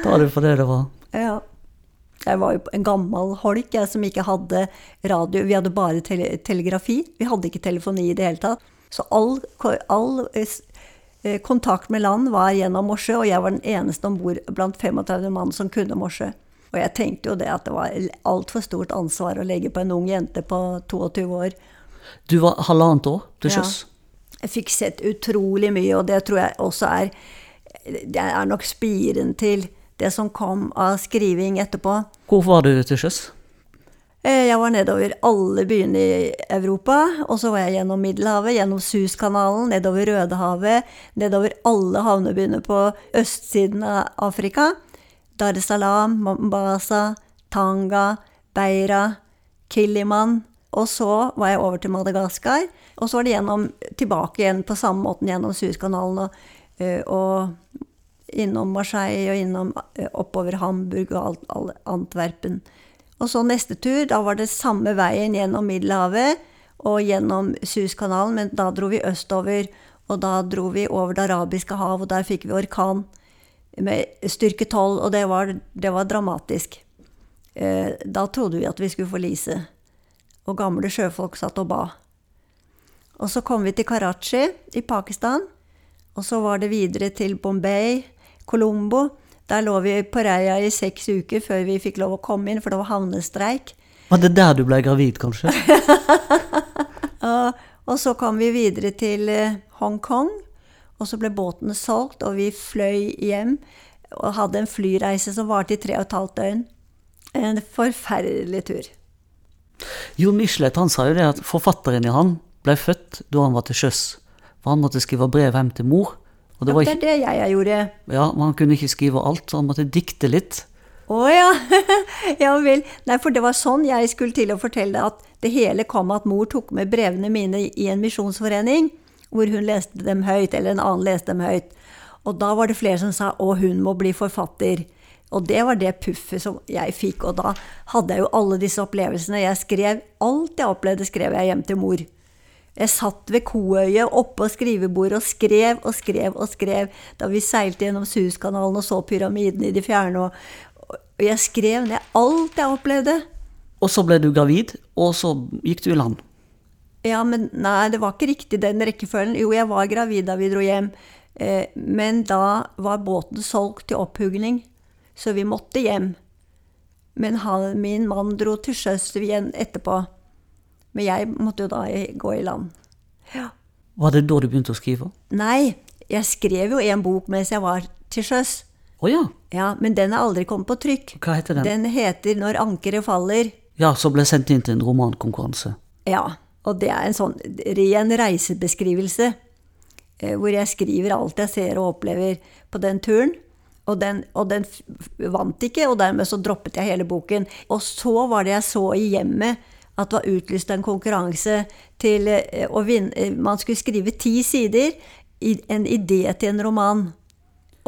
Speaker 1: ta det for det det var.
Speaker 3: Ja. Jeg var jo en gammel holk jeg, som ikke hadde radio. Vi hadde bare tele telegrafi. Vi hadde ikke telefoni i det hele tatt. Så all, all eh, eh, kontakt med land var gjennom morse, og jeg var den eneste om bord blant 35 mann som kunne morse. Og jeg tenkte jo det at det var altfor stort ansvar å legge på en ung jente på 22 år.
Speaker 1: Du var halvannet år til
Speaker 3: Ja. Jeg fikk sett utrolig mye, og det tror jeg også er Det er nok spiren til det som kom av skriving etterpå.
Speaker 1: Hvor var du til sjøs?
Speaker 3: Eh, Jeg var nedover alle byene i Europa, og så var jeg gjennom Middelhavet, gjennom Suskanalen, nedover Rødehavet, nedover alle havnebyene på østsiden av Afrika. Dar es Salaam, Mombasa, Tanga, Beira, Kiliman. Og så var jeg over til Madagaskar, og så var det gjennom, tilbake igjen på samme måten gjennom Suezkanalen og, eh, og innom Marseille og innom eh, oppover Hamburg og alt, all, Antwerpen. Og så neste tur, da var det samme veien gjennom Middelhavet og gjennom Suezkanalen, men da dro vi østover, og da dro vi over Det arabiske hav, og der fikk vi orkan med styrke 12, og det var, det var dramatisk. Eh, da trodde vi at vi skulle forlise, og gamle sjøfolk satt og ba. Og så kom vi til Karachi i Pakistan, og så var det videre til Bombay, Colombo. Der lå vi på reia i seks uker før vi fikk lov å komme inn, for det var havnestreik.
Speaker 1: Var det der du ble gravid, kanskje?
Speaker 3: Og, og så kom vi videre til eh, Hongkong, og så ble båtene solgt, og vi fløy hjem og hadde en flyreise som varte i tre og et halvt døgn. En forferdelig tur.
Speaker 1: Jo Michelet han sa jo det at forfatteren i han ble født da han var til sjøs. For han måtte skrive brev hjem til mor. Og det var
Speaker 3: Det er det jeg gjorde.
Speaker 1: ja, men han kunne ikke skrive alt, så han måtte dikte litt.
Speaker 3: Å ja. ja vel. Nei, for det var sånn jeg skulle til å fortelle at det hele kom at mor tok med brevene mine i en misjonsforening, hvor hun leste dem høyt, eller en annen leste dem høyt. Og da var det flere som sa 'Å, hun må bli forfatter'. Og det var det puffet som jeg fikk, og da hadde jeg jo alle disse opplevelsene. Jeg skrev alt jeg opplevde, skrev jeg hjem til mor. Jeg satt ved koøyet oppå skrivebordet og skrev og skrev og skrev da vi seilte gjennom Suezkanalen og så pyramidene i det fjerne. Og jeg skrev ned alt jeg opplevde.
Speaker 1: Og så ble du gravid, og så gikk du i land.
Speaker 3: Ja, men nei, det var ikke riktig den rekkefølgen. Jo, jeg var gravid da vi dro hjem, eh, men da var båten solgt til opphugning, så vi måtte hjem. Men han, min mann dro til sjøs igjen etterpå. Men jeg måtte jo da gå i land. Ja.
Speaker 1: Var det da du begynte å skrive?
Speaker 3: Nei, jeg skrev jo en bok mens jeg var til sjøs.
Speaker 1: Oh, ja.
Speaker 3: Ja, men den er aldri kommet på trykk.
Speaker 1: Hva heter den?
Speaker 3: Den heter 'Når ankeret faller'.
Speaker 1: Ja, som ble sendt inn til en romankonkurranse.
Speaker 3: Ja, og det er en sånn ren reisebeskrivelse. eh, Hvor jeg skriver alt jeg ser og opplever på den turen. Og den, og den vant ikke, og dermed så droppet jeg hele boken. Og så var det jeg så i hjemmet, at det var utlyst en konkurranse til eh, å vinne eh, Man skulle skrive ti sider, en idé til en roman.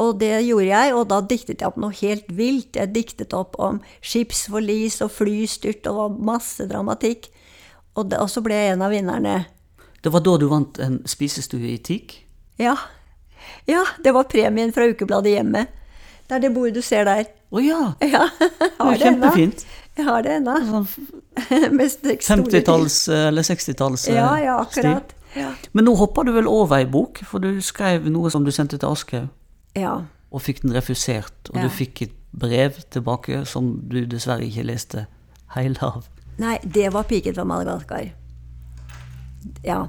Speaker 3: Og det gjorde jeg, og da diktet jeg opp noe helt vilt. Jeg diktet opp om skipsforlis og flystyrt, og masse dramatikk. Og, og så ble jeg en av vinnerne.
Speaker 1: Det var da du vant en spisestue i teak?
Speaker 3: Ja. ja, det var premien fra ukebladet Hjemme. Det er det bordet du ser der.
Speaker 1: Å ja!
Speaker 3: Ja,
Speaker 1: Det
Speaker 3: ennå.
Speaker 1: kjempefint.
Speaker 3: Jeg har det ennå.
Speaker 1: Sånn
Speaker 3: Med st- store
Speaker 1: 50-talls- eller 60-talls
Speaker 3: ting. Ja, ja,
Speaker 1: eh,
Speaker 3: akkurat. Ja.
Speaker 1: Men nå hoppa du vel over ei bok, for du skrev noe som du sendte til Aschehoug,
Speaker 3: ja.
Speaker 1: og fikk den refusert. Og
Speaker 3: Ja.
Speaker 1: du fikk et brev tilbake som du dessverre ikke leste hele av.
Speaker 3: Nei, det var 'Piken fra Madagaskar'. Ja,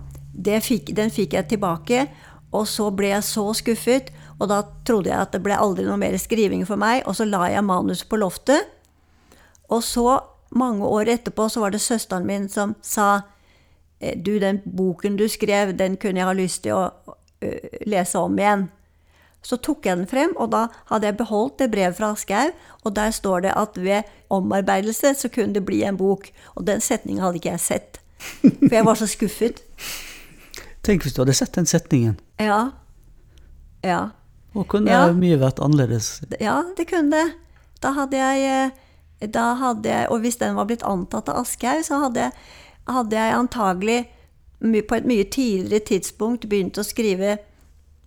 Speaker 3: fikk, den fikk jeg tilbake, og så ble jeg så skuffet. Og da trodde jeg at det ble aldri noe mer skriving for meg, og så la jeg manus på loftet. Og så, mange år etterpå, så var det søsteren min som sa «Eh, Du, den boken du skrev, den kunne jeg ha lyst til å uh, lese om igjen. Så tok jeg den frem, og da hadde jeg beholdt det brevet fra Aschehoug, og der står det at ved omarbeidelse så kunne det bli en bok. Og den setningen hadde ikke jeg sett. For jeg var så skuffet.
Speaker 1: Tenk hvis du hadde sett den setningen.
Speaker 3: Ja. Ja.
Speaker 1: Og kunne
Speaker 3: Ja.
Speaker 1: mye vært annerledes.
Speaker 3: Ja, det kunne det. Da hadde jeg eh, da hadde jeg, Og hvis den var blitt antatt av Aschehoug, så hadde jeg, hadde jeg antagelig på et mye tidligere tidspunkt begynt å skrive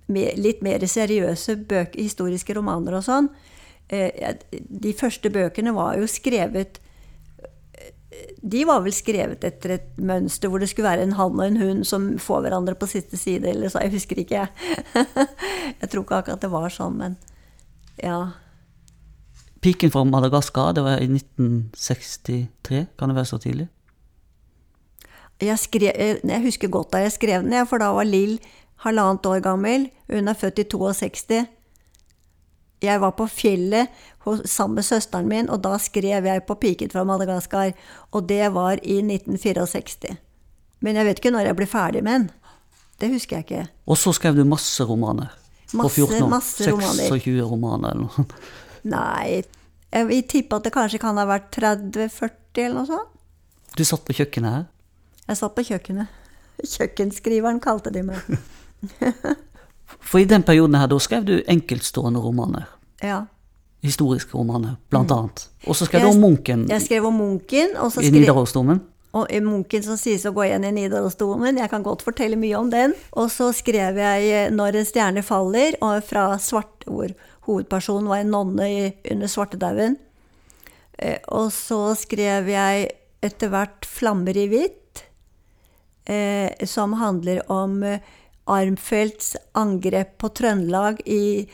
Speaker 3: litt mer seriøse bøker, historiske romaner og sånn. Eh, De første bøkene var jo skrevet de var vel skrevet etter et mønster hvor det skulle være en hann og en hund som får hverandre på siste side, eller så. Jeg husker ikke, jeg. jeg tror ikke akkurat det var sånn, men ja.
Speaker 1: 'Piken fra Madagaskar', det var i 1963. Kan det være så tidlig?
Speaker 3: Jeg, skrev, eh, jeg husker godt da jeg skrev den, for da var Lill halvannet år gammel. Hun er født i 62. Jeg var på fjellet sammen med søsteren min, og da skrev jeg på 'Piken fra Madagaskar'. Og det var i 1964. Men jeg vet ikke når jeg ble ferdig med den. Det husker jeg ikke.
Speaker 1: Og så skrev du masse romaner. på
Speaker 3: Masse,
Speaker 1: 14 år.
Speaker 3: masse romaner.
Speaker 1: 26 romaner eller noe.
Speaker 3: Nei, jeg vil tippe at det kanskje kan ha vært 30-40 eller noe sånt.
Speaker 1: Du satt på kjøkkenet her.
Speaker 3: Jeg satt på kjøkkenet. Kjøkkenskriveren kalte de meg.
Speaker 1: For i den perioden her, da skrev du enkeltstående romaner.
Speaker 3: Ja.
Speaker 1: Historiske romaner, blant annet. Og så skrev du om munken
Speaker 3: Jeg skrev om Munken, og så
Speaker 1: i Nidarosdomen.
Speaker 3: og i Munken som sies å gå igjen i Nidarosdomen. Jeg kan godt fortelle mye om den. Og så skrev jeg eh, 'Når en stjerne faller', og fra svart, hvor hovedpersonen var en nonne i, under svartedauden. Eh, og så skrev jeg etter hvert 'Flammer i hvitt', eh, som handler om eh, Armfeldts angrep på Trøndelag i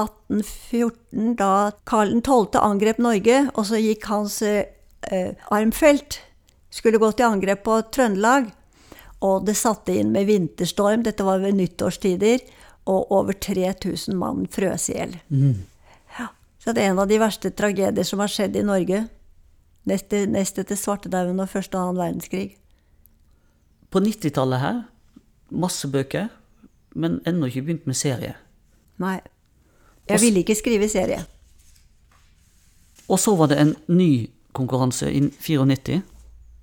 Speaker 3: 1814, da Karl 12. angrep Norge, og så gikk hans eh, Armfelt skulle gå til angrep på Trøndelag. Og det satte inn med vinterstorm, dette var ved nyttårstider, og over 3000 mann frøs i hjel. Ja. Så det er en av de verste tragedier som har skjedd i Norge. Nest, nest etter svartedauden og første og annen verdenskrig.
Speaker 1: På 90-tallet her, masse bøker, men ennå ikke begynt med serie.
Speaker 3: Nei. Jeg ville ikke skrive serie.
Speaker 1: Og så var det en ny konkurranse i 94.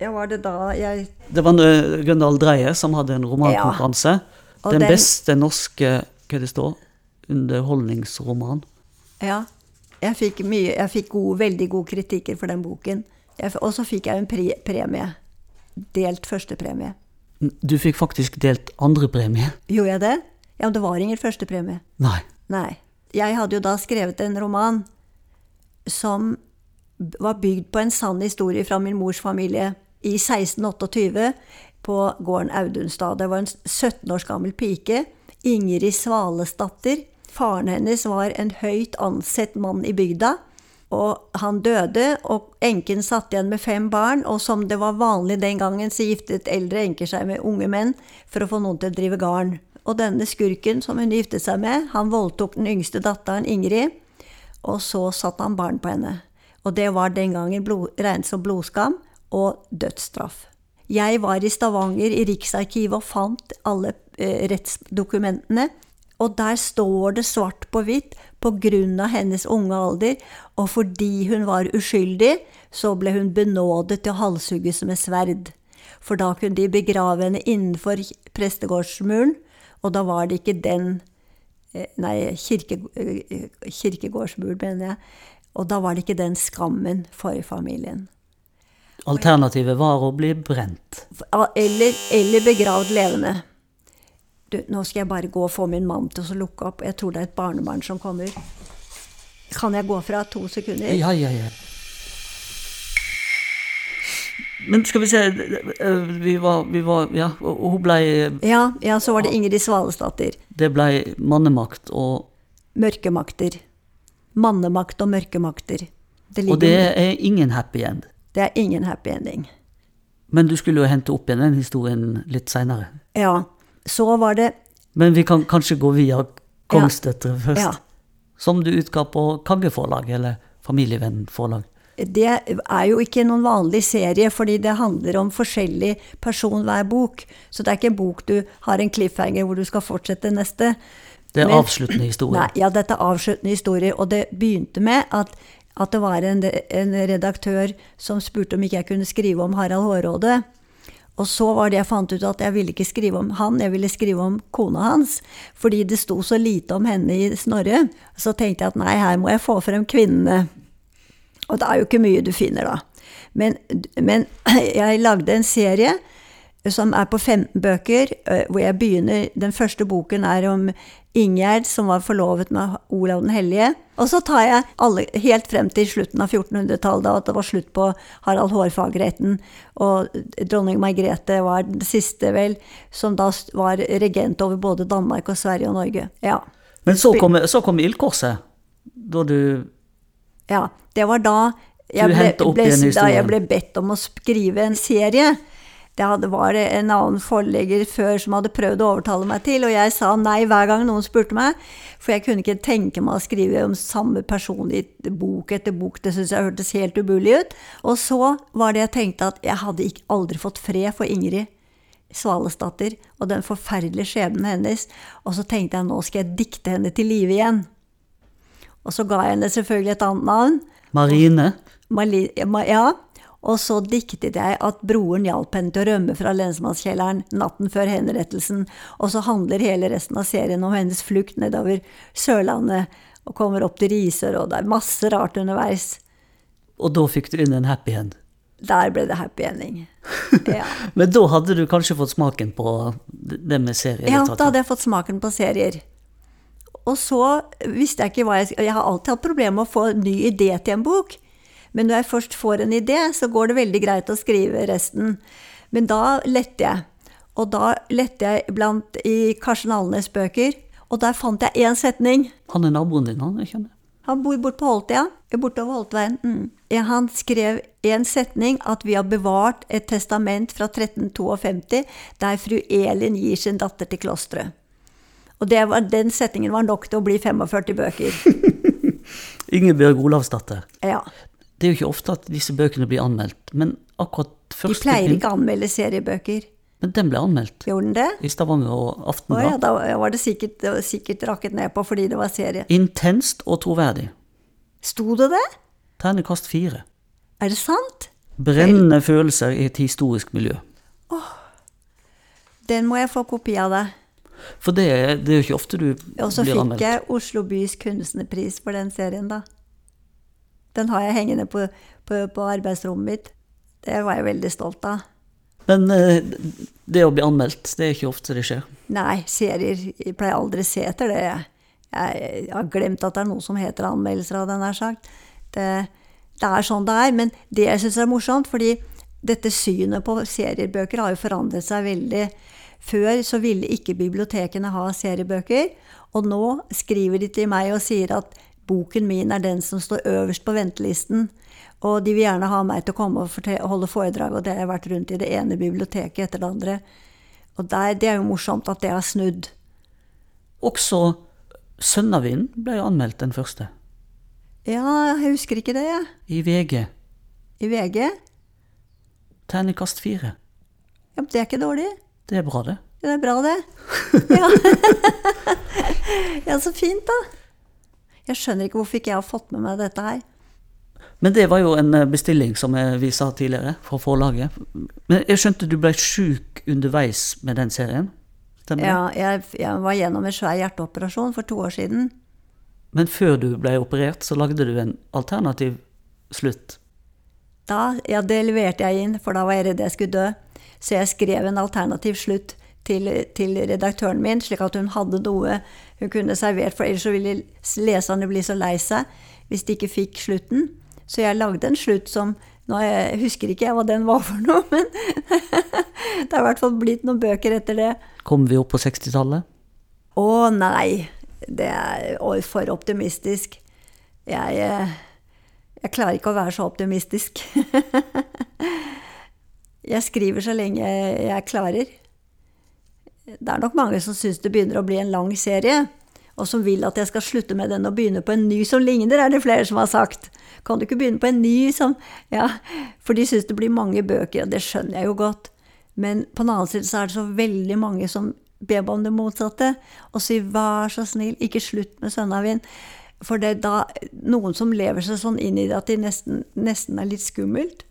Speaker 3: Ja, var det da jeg
Speaker 1: Det var eh, Gøndal Dreie som hadde en romankonkurranse.
Speaker 3: Ja.
Speaker 1: Den,
Speaker 3: den-
Speaker 1: beste norske hva det står, underholdningsroman.
Speaker 3: Ja. Jeg fikk, mye, jeg fikk god, veldig gode kritikker for den boken. Og så fikk jeg en pre premie. Delt førstepremie.
Speaker 1: Du fikk faktisk delt andrepremie.
Speaker 3: Gjorde jeg det? Ja, men det var ingen førstepremie.
Speaker 1: Nei.
Speaker 3: Nei. Jeg hadde jo da skrevet en roman som var bygd på en sann historie fra min mors familie i 1628 på gården Audunstad. Det var en 17 års gammel pike, Ingrid Svalesdatter. Faren hennes var en høyt ansett mann i bygda. Og han døde, og enken satt igjen med fem barn. Og som det var vanlig den gangen, så giftet eldre enker seg med unge menn for å få noen til å drive garn. Og denne skurken som hun giftet seg med, han voldtok den yngste datteren, Ingrid, og så satte han barn på henne. Og det var den gangen blod, regnet som blodskam og dødsstraff. Jeg var i Stavanger, i Riksarkivet, og fant alle eh, rettsdokumentene. Og der står det svart på hvitt på grunn av hennes unge alder, og fordi hun var uskyldig, så ble hun benådet til å halshugges med sverd. For da kunne de begrave henne innenfor prestegårdsmuren, og da var det ikke den eh, Nei, kirke, eh, kirkegårdsmur, mener jeg. Og da var det ikke den skammen for familien.
Speaker 1: Alternativet var å bli brent.
Speaker 3: Eller, eller begravd levende. Du, nå skal jeg bare gå og få min mann til å lukke opp. Jeg tror det er et barnebarn som kommer. Kan jeg gå fra to sekunder?
Speaker 1: Ja, ja, ja. Men skal vi se Vi var, vi var Ja, og hun ble
Speaker 3: Ja, ja, så var det Ingrid Svalesdatter.
Speaker 1: Det ble mannemakt og
Speaker 3: Mørkemakter. Mannemakt og mørkemakter. Det,
Speaker 1: Og det er ingen happy end.
Speaker 3: det er ingen happy ending.
Speaker 1: Men du skulle jo hente opp igjen den historien litt seinere.
Speaker 3: Ja. Så var det
Speaker 1: Men vi kan kanskje gå via Kongsdøtre først.
Speaker 3: Ja.
Speaker 1: Som du utga på Kagge-forlag, eller Familievenn-forlag.
Speaker 3: Det er jo ikke noen vanlig serie, fordi det handler om forskjellig person hver bok. Så det er ikke en bok du har en cliffhanger hvor du skal fortsette neste.
Speaker 1: Det er
Speaker 3: Men-
Speaker 1: avsluttende historie.
Speaker 3: Nei, ja, dette er avsluttende historier. Og det begynte med at, at det var en, en redaktør som spurte om ikke jeg kunne skrive om Harald Hårråde. Og så var det jeg fant ut at jeg ville ikke skrive om han, jeg ville skrive om kona hans. Fordi det sto så lite om henne i Snorre. Så tenkte jeg at nei, her må jeg få frem kvinnene. Og det er jo ikke mye du finner da. Men, men jeg lagde en serie som er på 15 bøker, hvor jeg begynner Den første boken er om Ingjerd som var forlovet med Olav den hellige. Og så tar jeg alle, helt frem til slutten av 1400-tallet, da at det var slutt på Harald Hårfagretten. Og dronning Margrethe var den siste, vel, som da var regent over både Danmark og Sverige og Norge. Ja.
Speaker 1: Men så kom, så kom ildkorset. Da du
Speaker 3: Ja, det var da jeg ble, ble, da jeg ble bedt om å skrive en serie. Det var det en annen forlegger før som hadde prøvd å overtale meg til, og jeg sa nei hver gang noen spurte meg. For jeg kunne ikke tenke meg å skrive om samme person i bok etter bok. Det syntes jeg hørtes helt umulig ut. Og så var det jeg tenkte at jeg hadde ikke, aldri fått fred for Ingrid Svalesdatter og den forferdelige skjebnen hennes. Og så tenkte jeg nå skal jeg dikte henne til live igjen. Og så ga jeg henne selvfølgelig et annet navn.
Speaker 1: Marine.
Speaker 3: Mali, ja, og så diktet jeg at broren hjalp henne til å rømme fra lensmannskjelleren natten før henrettelsen. Og så handler hele resten av serien om hennes flukt nedover Sørlandet og kommer opp til Risør, og det er masse rart underveis.
Speaker 1: Og da fikk du inn en happy end.
Speaker 3: Der ble det happy ending. Ja.
Speaker 1: Men da hadde du kanskje fått smaken på det med
Speaker 3: serier?
Speaker 1: ja,
Speaker 3: da hadde jeg fått smaken på serier. Og så visste jeg ikke hva jeg Jeg har alltid hatt problemer med å få en ny idé til en bok. Men når jeg først får en idé, så går det veldig greit å skrive resten. Men da lette jeg. Og da lette jeg blant i Karsten Alnes bøker, og der fant jeg én setning.
Speaker 1: Han er naboen din, han? Jeg kjenner.
Speaker 3: Han bor borte på Holtøya. Bortover Holtveien. Mm. Han skrev en setning at vi har bevart et testament fra 1352 der fru Elin gir sin datter til klosteret. Og det var, den setningen var nok til å bli 45 bøker.
Speaker 1: Ingebjørg Olavsdatter.
Speaker 3: Ja.
Speaker 1: Det er jo ikke ofte at disse bøkene blir anmeldt, men akkurat første
Speaker 3: De
Speaker 1: pleier
Speaker 3: ikke å anmelde seriebøker.
Speaker 1: Men den ble anmeldt
Speaker 3: Gjorde den det?
Speaker 1: i Stavanger og Aftenblad.
Speaker 3: ja, da var det sikkert, det var sikkert rakket ned på fordi det var serie.
Speaker 1: Intenst og troverdig.
Speaker 3: Sto det det?
Speaker 1: Ternekast fire.
Speaker 3: Er det sant?
Speaker 1: Brennende følelser i et historisk miljø.
Speaker 3: Den må jeg få kopi av deg.
Speaker 1: For det, det er jo ikke ofte du
Speaker 3: Og så
Speaker 1: blir
Speaker 3: fikk
Speaker 1: anmeldt.
Speaker 3: jeg Oslo bys kunstnerpris for den serien, da. Den har jeg hengende på, på, på arbeidsrommet mitt. Det var jeg veldig stolt av.
Speaker 1: Men eh, det å bli anmeldt, det er ikke ofte det skjer.
Speaker 3: Nei, serier Jeg pleier aldri å se etter det. Jeg, jeg har glemt at det er noe som heter anmeldelser av den nær sagt. Det, det er sånn det er. Men det jeg syns er morsomt, fordi dette synet på seriebøker har jo forandret seg veldig. Før så ville ikke bibliotekene ha seriebøker, og nå skriver de til meg og sier at boken min er den som står øverst på ventelisten. Og de vil gjerne ha meg til å komme og holde foredrag, og det har jeg vært rundt i det ene biblioteket etter det andre. Og der, det er jo morsomt at det har snudd.
Speaker 1: Også 'Sønnavinden' ble jo anmeldt den første,
Speaker 3: Ja, jeg husker ikke det, jeg.
Speaker 1: i VG.
Speaker 3: I VG.
Speaker 1: Terningkast fire.
Speaker 3: Ja, det er ikke dårlig.
Speaker 1: Det er bra, det.
Speaker 3: Det er bra, det. Ja. ja, så fint, da. Jeg skjønner ikke hvorfor ikke jeg har fått med meg dette her.
Speaker 1: Men det var jo en eh, bestilling, som eh, vi sa tidligere, fra forlaget. Men jeg skjønte du ble sjuk underveis med den serien? Stemmer?
Speaker 3: Ja, jeg, jeg var gjennom en svær hjerteoperasjon for to år siden.
Speaker 1: Men før du ble operert, så lagde du en alternativ slutt.
Speaker 3: Da, ja, det leverte jeg inn, for da var jeg redd jeg skulle dø. Så jeg skrev en alternativ slutt til, til redaktøren min, slik at hun hadde noe hun kunne servert, for ellers så ville leserne bli så lei seg hvis de ikke fikk slutten. Så jeg lagde en slutt som nå jeg husker ikke jeg hva den var for noe, men det har i hvert fall blitt noen bøker etter det.
Speaker 1: Kom vi opp på 60-tallet?
Speaker 3: Å nei, det er for optimistisk. Jeg, eh, jeg klarer ikke å være så optimistisk. jeg skriver så lenge jeg klarer. Det er nok mange som syns det begynner å bli en lang serie. og som vil at jeg skal slutte med den og begynne på en ny som ligner, er det flere som har sagt. Kan du ikke begynne på en ny som Ja, for de syns det blir mange bøker, og det skjønner jeg jo godt. Men på den annen side så er det så veldig mange som ber om det motsatte, og sier vær så snill, ikke slutt med Sønnavind. For det er da noen som lever seg sånn inn i det at de nesten, nesten er litt skummelt.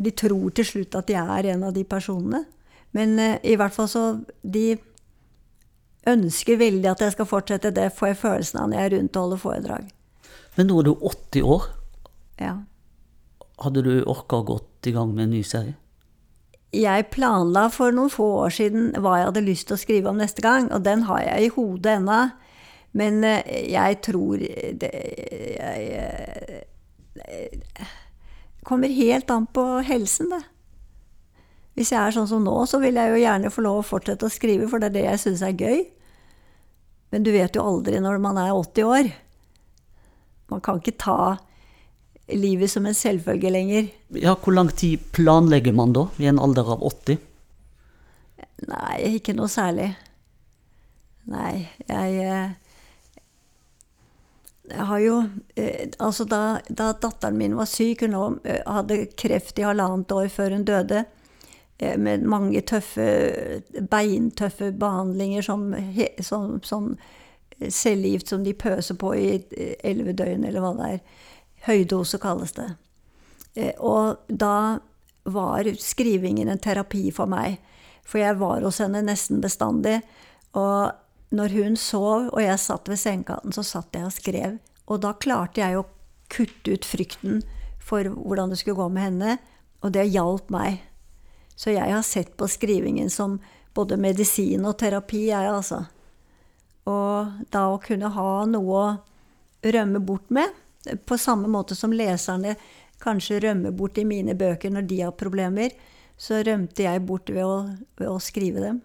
Speaker 3: De tror til slutt at de er en av de personene. Men eh, i hvert fall så De ønsker veldig at jeg skal fortsette. Det får jeg følelsen av når jeg er rundt og holder foredrag.
Speaker 1: Men nå er du 80 år.
Speaker 3: Ja.
Speaker 1: Hadde du orka å gått i gang med en ny serie?
Speaker 3: Jeg planla for noen få år siden hva jeg hadde lyst til å skrive om neste gang, og den har jeg i hodet ennå. Men eh, jeg tror det jeg, Det kommer helt an på helsen, det. Hvis jeg er sånn som nå, så vil jeg jo gjerne få lov å fortsette å skrive, for det er det jeg syns er gøy. Men du vet jo aldri når man er 80 år. Man kan ikke ta livet som en selvfølge lenger.
Speaker 1: Ja, Hvor lang tid planlegger man da, i en alder av 80?
Speaker 3: Nei, ikke noe særlig. Nei, jeg eh, Jeg har jo eh, Altså, da, da datteren min var syk, hun hadde kreft i halvannet år før hun døde, Eh, med mange tøffe, beintøffe behandlinger som, som, som cellegift som de pøser på i elleve døgn, eller hva det er. Høydose kalles det. Eh, og da var skrivingen en terapi for meg. For jeg var hos henne nesten bestandig. Og når hun sov, og jeg satt ved sengekanten, så satt jeg og skrev. Og da klarte jeg å kutte ut frykten for hvordan det skulle gå med henne. Og det hjalp meg. Så jeg har sett på skrivingen som både medisin og terapi, jeg, altså. Og da å kunne ha noe å rømme bort med, på samme måte som leserne kanskje rømmer bort i mine bøker når de har problemer, så rømte jeg bort ved å, ved å skrive dem.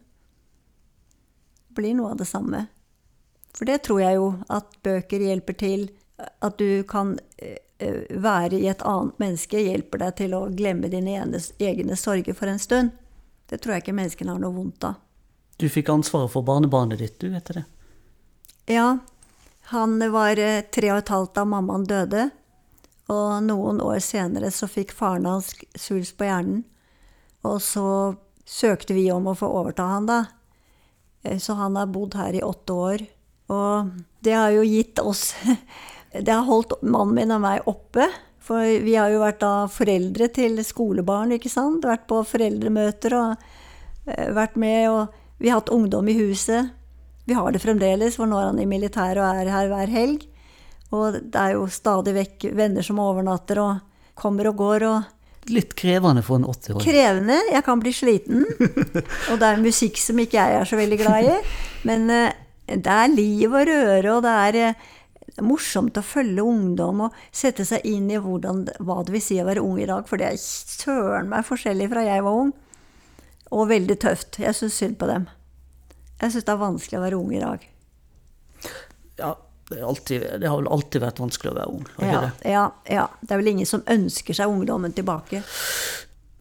Speaker 3: Det blir noe av det samme. For det tror jeg jo at bøker hjelper til. At du kan eh, være i et annet menneske hjelper deg til å glemme dine egne sorger for en stund. Det tror jeg ikke menneskene har noe vondt av.
Speaker 1: Du fikk ansvaret for barnebarnet ditt, du, etter det?
Speaker 3: Ja. Han var eh, tre og et halvt da mammaen døde. Og noen år senere så fikk faren hans svulst på hjernen. Og så søkte vi om å få overta han, da. Eh, så han har bodd her i åtte år. Og det har jo gitt oss Det har holdt mannen min og meg oppe. For vi har jo vært da foreldre til skolebarn, ikke sant. Vært på foreldremøter og uh, vært med. Og vi har hatt ungdom i huset. Vi har det fremdeles, for nå er han i militæret og er her hver helg. Og det er jo stadig vekk venner som overnatter og kommer og går. og
Speaker 1: Litt krevende for en 80-åring?
Speaker 3: Krevende. Jeg kan bli sliten. og det er musikk som ikke jeg er så veldig glad i. Men uh, det er liv og røre, og det er uh, det er morsomt å følge ungdom og sette seg inn i hvordan, hva det vil si å være ung i dag, for det er søren meg forskjellig fra jeg var ung. Og veldig tøft. Jeg syns synd på dem. Jeg syns det er vanskelig å være ung i dag.
Speaker 1: Ja, det, alltid, det, har vel alltid vært vanskelig å være ung?
Speaker 3: Ja, ja, ja. Det er vel ingen som ønsker seg ungdommen tilbake.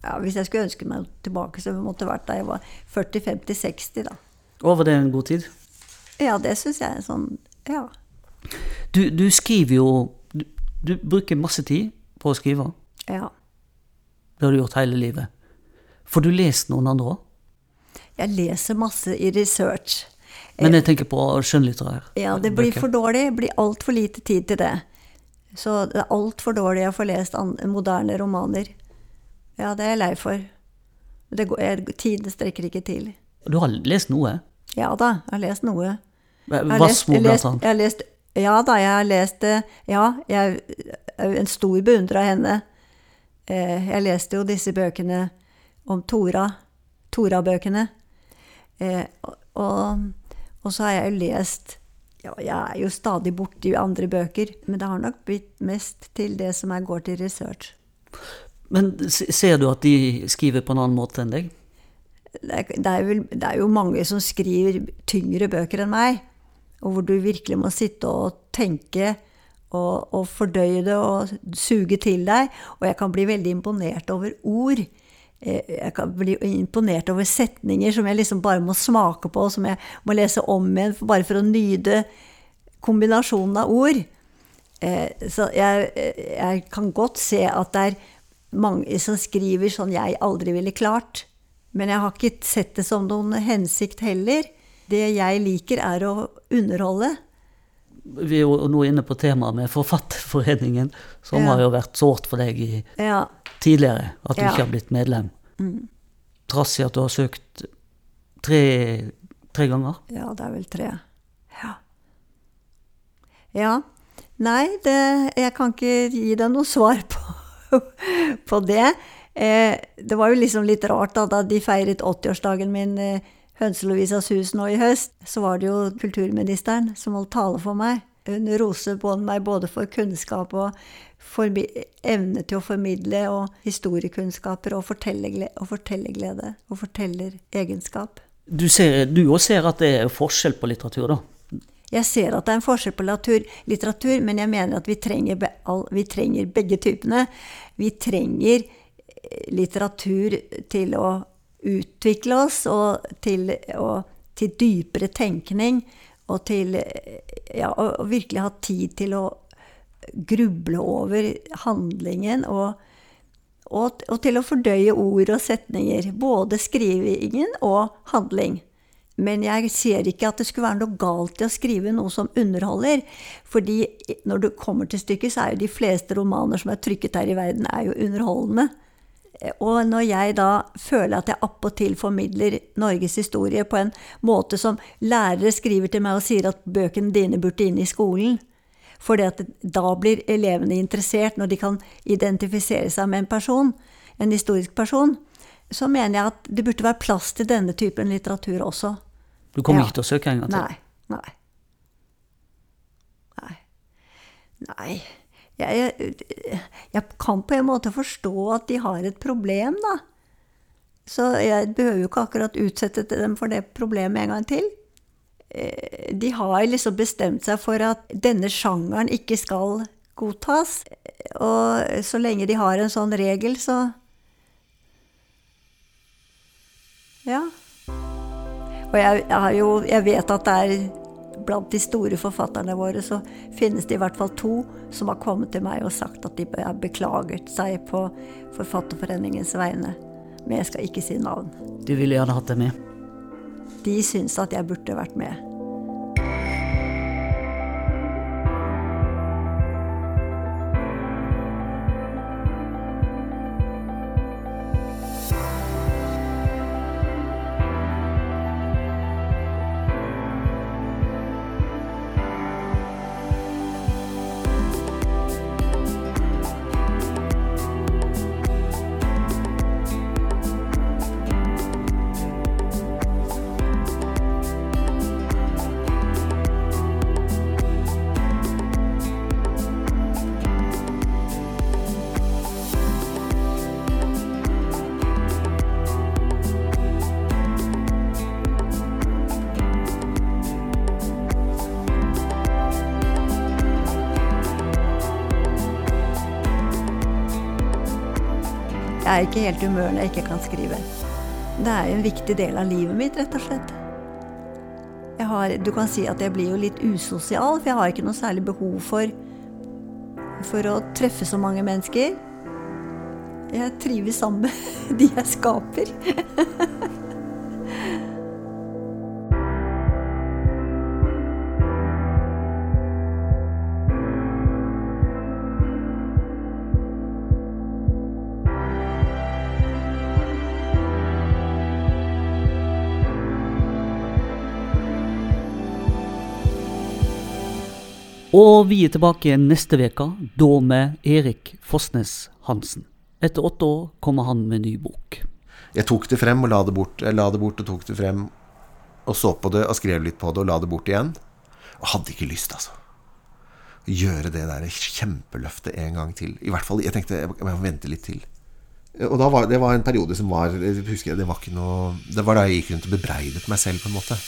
Speaker 3: Ja, hvis jeg skulle ønske meg tilbake, så måtte det vært da jeg var 40-50-60, da.
Speaker 1: Og var det en god tid?
Speaker 3: Ja, det syns jeg. Sånn, ja.
Speaker 1: Du, du skriver jo du, du, bruker masse tid på å skrive.
Speaker 3: Ja.
Speaker 1: Det har du gjort hele livet. Får du lest noen andre òg?
Speaker 3: Jeg leser masse i research.
Speaker 1: Men jeg tenker på skjønnlitterær.
Speaker 3: Ja, det blir for dårlig. Det blir altfor lite tid til det. Så det er altfor dårlig å få lest moderne romaner. Ja, det er jeg lei for. Det går, tiden strekker ikke til.
Speaker 1: Du har lest noe?
Speaker 3: Ja da, jeg har lest noe.
Speaker 1: Vassmo, blant lest,
Speaker 3: Jeg har lest ja da, jeg har lest det. Ja, jeg er en stor beundrer av henne. Eh, jeg leste jo disse bøkene om Tora. Tora-bøkene. Eh, og, og, så har jeg jo lest ja, Jeg er jo stadig borti andre bøker, men det har nok blitt mest til det som jeg går til research.
Speaker 1: Men ser du at de skriver på en annen måte enn deg?
Speaker 3: Det er, vel, det er jo mange som skriver tyngre bøker enn meg og hvor du virkelig må sitte og tenke og, og, fordøye det og suge til deg. Og jeg kan bli veldig imponert over ord. eh, jeg kan bli imponert over setninger som jeg liksom bare må smake på, som jeg må lese om igjen bare for å nyte kombinasjonen av ord. Eh, så jeg, jeg kan godt se at det er mange som skriver sånn jeg aldri ville klart. Men jeg har ikke sett det som noen hensikt heller. Det jeg liker, er å underholde.
Speaker 1: Vi er jo nå inne på temaet med Forfatterforeningen, som
Speaker 3: Ja.
Speaker 1: har jo vært sårt for deg i,
Speaker 3: Ja.
Speaker 1: tidligere, at du
Speaker 3: Ja.
Speaker 1: ikke har blitt medlem.
Speaker 3: Mm.
Speaker 1: Trass i at du har søkt tre, tre ganger.
Speaker 3: Ja, det er vel tre. Ja. Ja. Nei, det, jeg kan ikke gi deg noe svar på, på det. Eh, det var jo liksom litt rart da, da de feiret 80-årsdagen min, eh, Hønselovisas hus nå i høst. Så var det jo kulturministeren som holdt tale for meg. Hun roser på meg både for kunnskap og for evne til å formidle, og historiekunnskaper og, fortellerglede og fortellerglede og fortelleregenskap.
Speaker 1: Du ser, du også ser at det er forskjell på litteratur, da.
Speaker 3: Jeg ser at det er en forskjell på litteratur, litteratur men jeg mener at vi trenger, be, all, vi trenger begge typene. Vi trenger eh, litteratur til å utvikle oss, og til, og, til dypere tenkning. Og til ja, å virkelig ha tid til å gruble over handlingen. og og, og til å fordøye ord og setninger. Både skrivingen og handling. Men jeg ser ikke at det skulle være noe galt i å skrive noe som underholder. Fordi når du kommer til stykket, så er jo de fleste romaner som er trykket her i verden, er jo underholdende. Og når jeg da føler at jeg appåtil formidler Norges historie på en måte som lærere skriver til meg og sier at bøkene dine burde inn i skolen, for da blir elevene interessert når de kan identifisere seg med en person, en historisk person, så mener jeg at det burde være plass til denne typen litteratur også.
Speaker 1: Du kommer
Speaker 3: Ja.
Speaker 1: ikke til å søke en gang til?
Speaker 3: Nei. Nei. Nei. Nei. Jeg, jeg, kan på en måte forstå at de har et problem, da. Så jeg behøver jo ikke akkurat utsette dem for det problemet en gang til. Eh, De har liksom bestemt seg for at denne sjangeren ikke skal godtas. Og så lenge de har en sånn regel, så Ja. Og jeg, jeg, jo, jeg vet at det er blant de store forfatterne våre så finnes det i hvert fall to som har kommet til meg og sagt at de har beklaget seg på Forfatterforeningens vegne. Men jeg skal ikke si navn.
Speaker 1: Du ville gjerne hatt dem med.
Speaker 3: De syns at jeg burde vært med. Er ikke helt umulig jeg ikke kan skrive. Det er en viktig del av livet mitt, rett og slett. Har, du kan si at jeg blir jo litt usosial, for jeg har ikke noe særlig behov for, for å treffe så mange mennesker. Jeg trives sammen med de jeg skaper.
Speaker 1: Og vi er tilbake neste uke, da med Erik Fosnes Hansen. Etter åtte år kommer han med ny bok.
Speaker 2: Jeg tok det frem og la det bort. Jeg la det bort og tok det frem og så på det og skrev litt på det og la det bort igjen. Og hadde ikke lyst, altså. Å Gjøre det der kjempeløftet en gang til. I hvert fall, Jeg tenkte jeg må vente litt til. Og var, det var en periode som var jeg husker Det var ikke noe Det var da jeg gikk rundt og bebreidet meg selv, på en måte.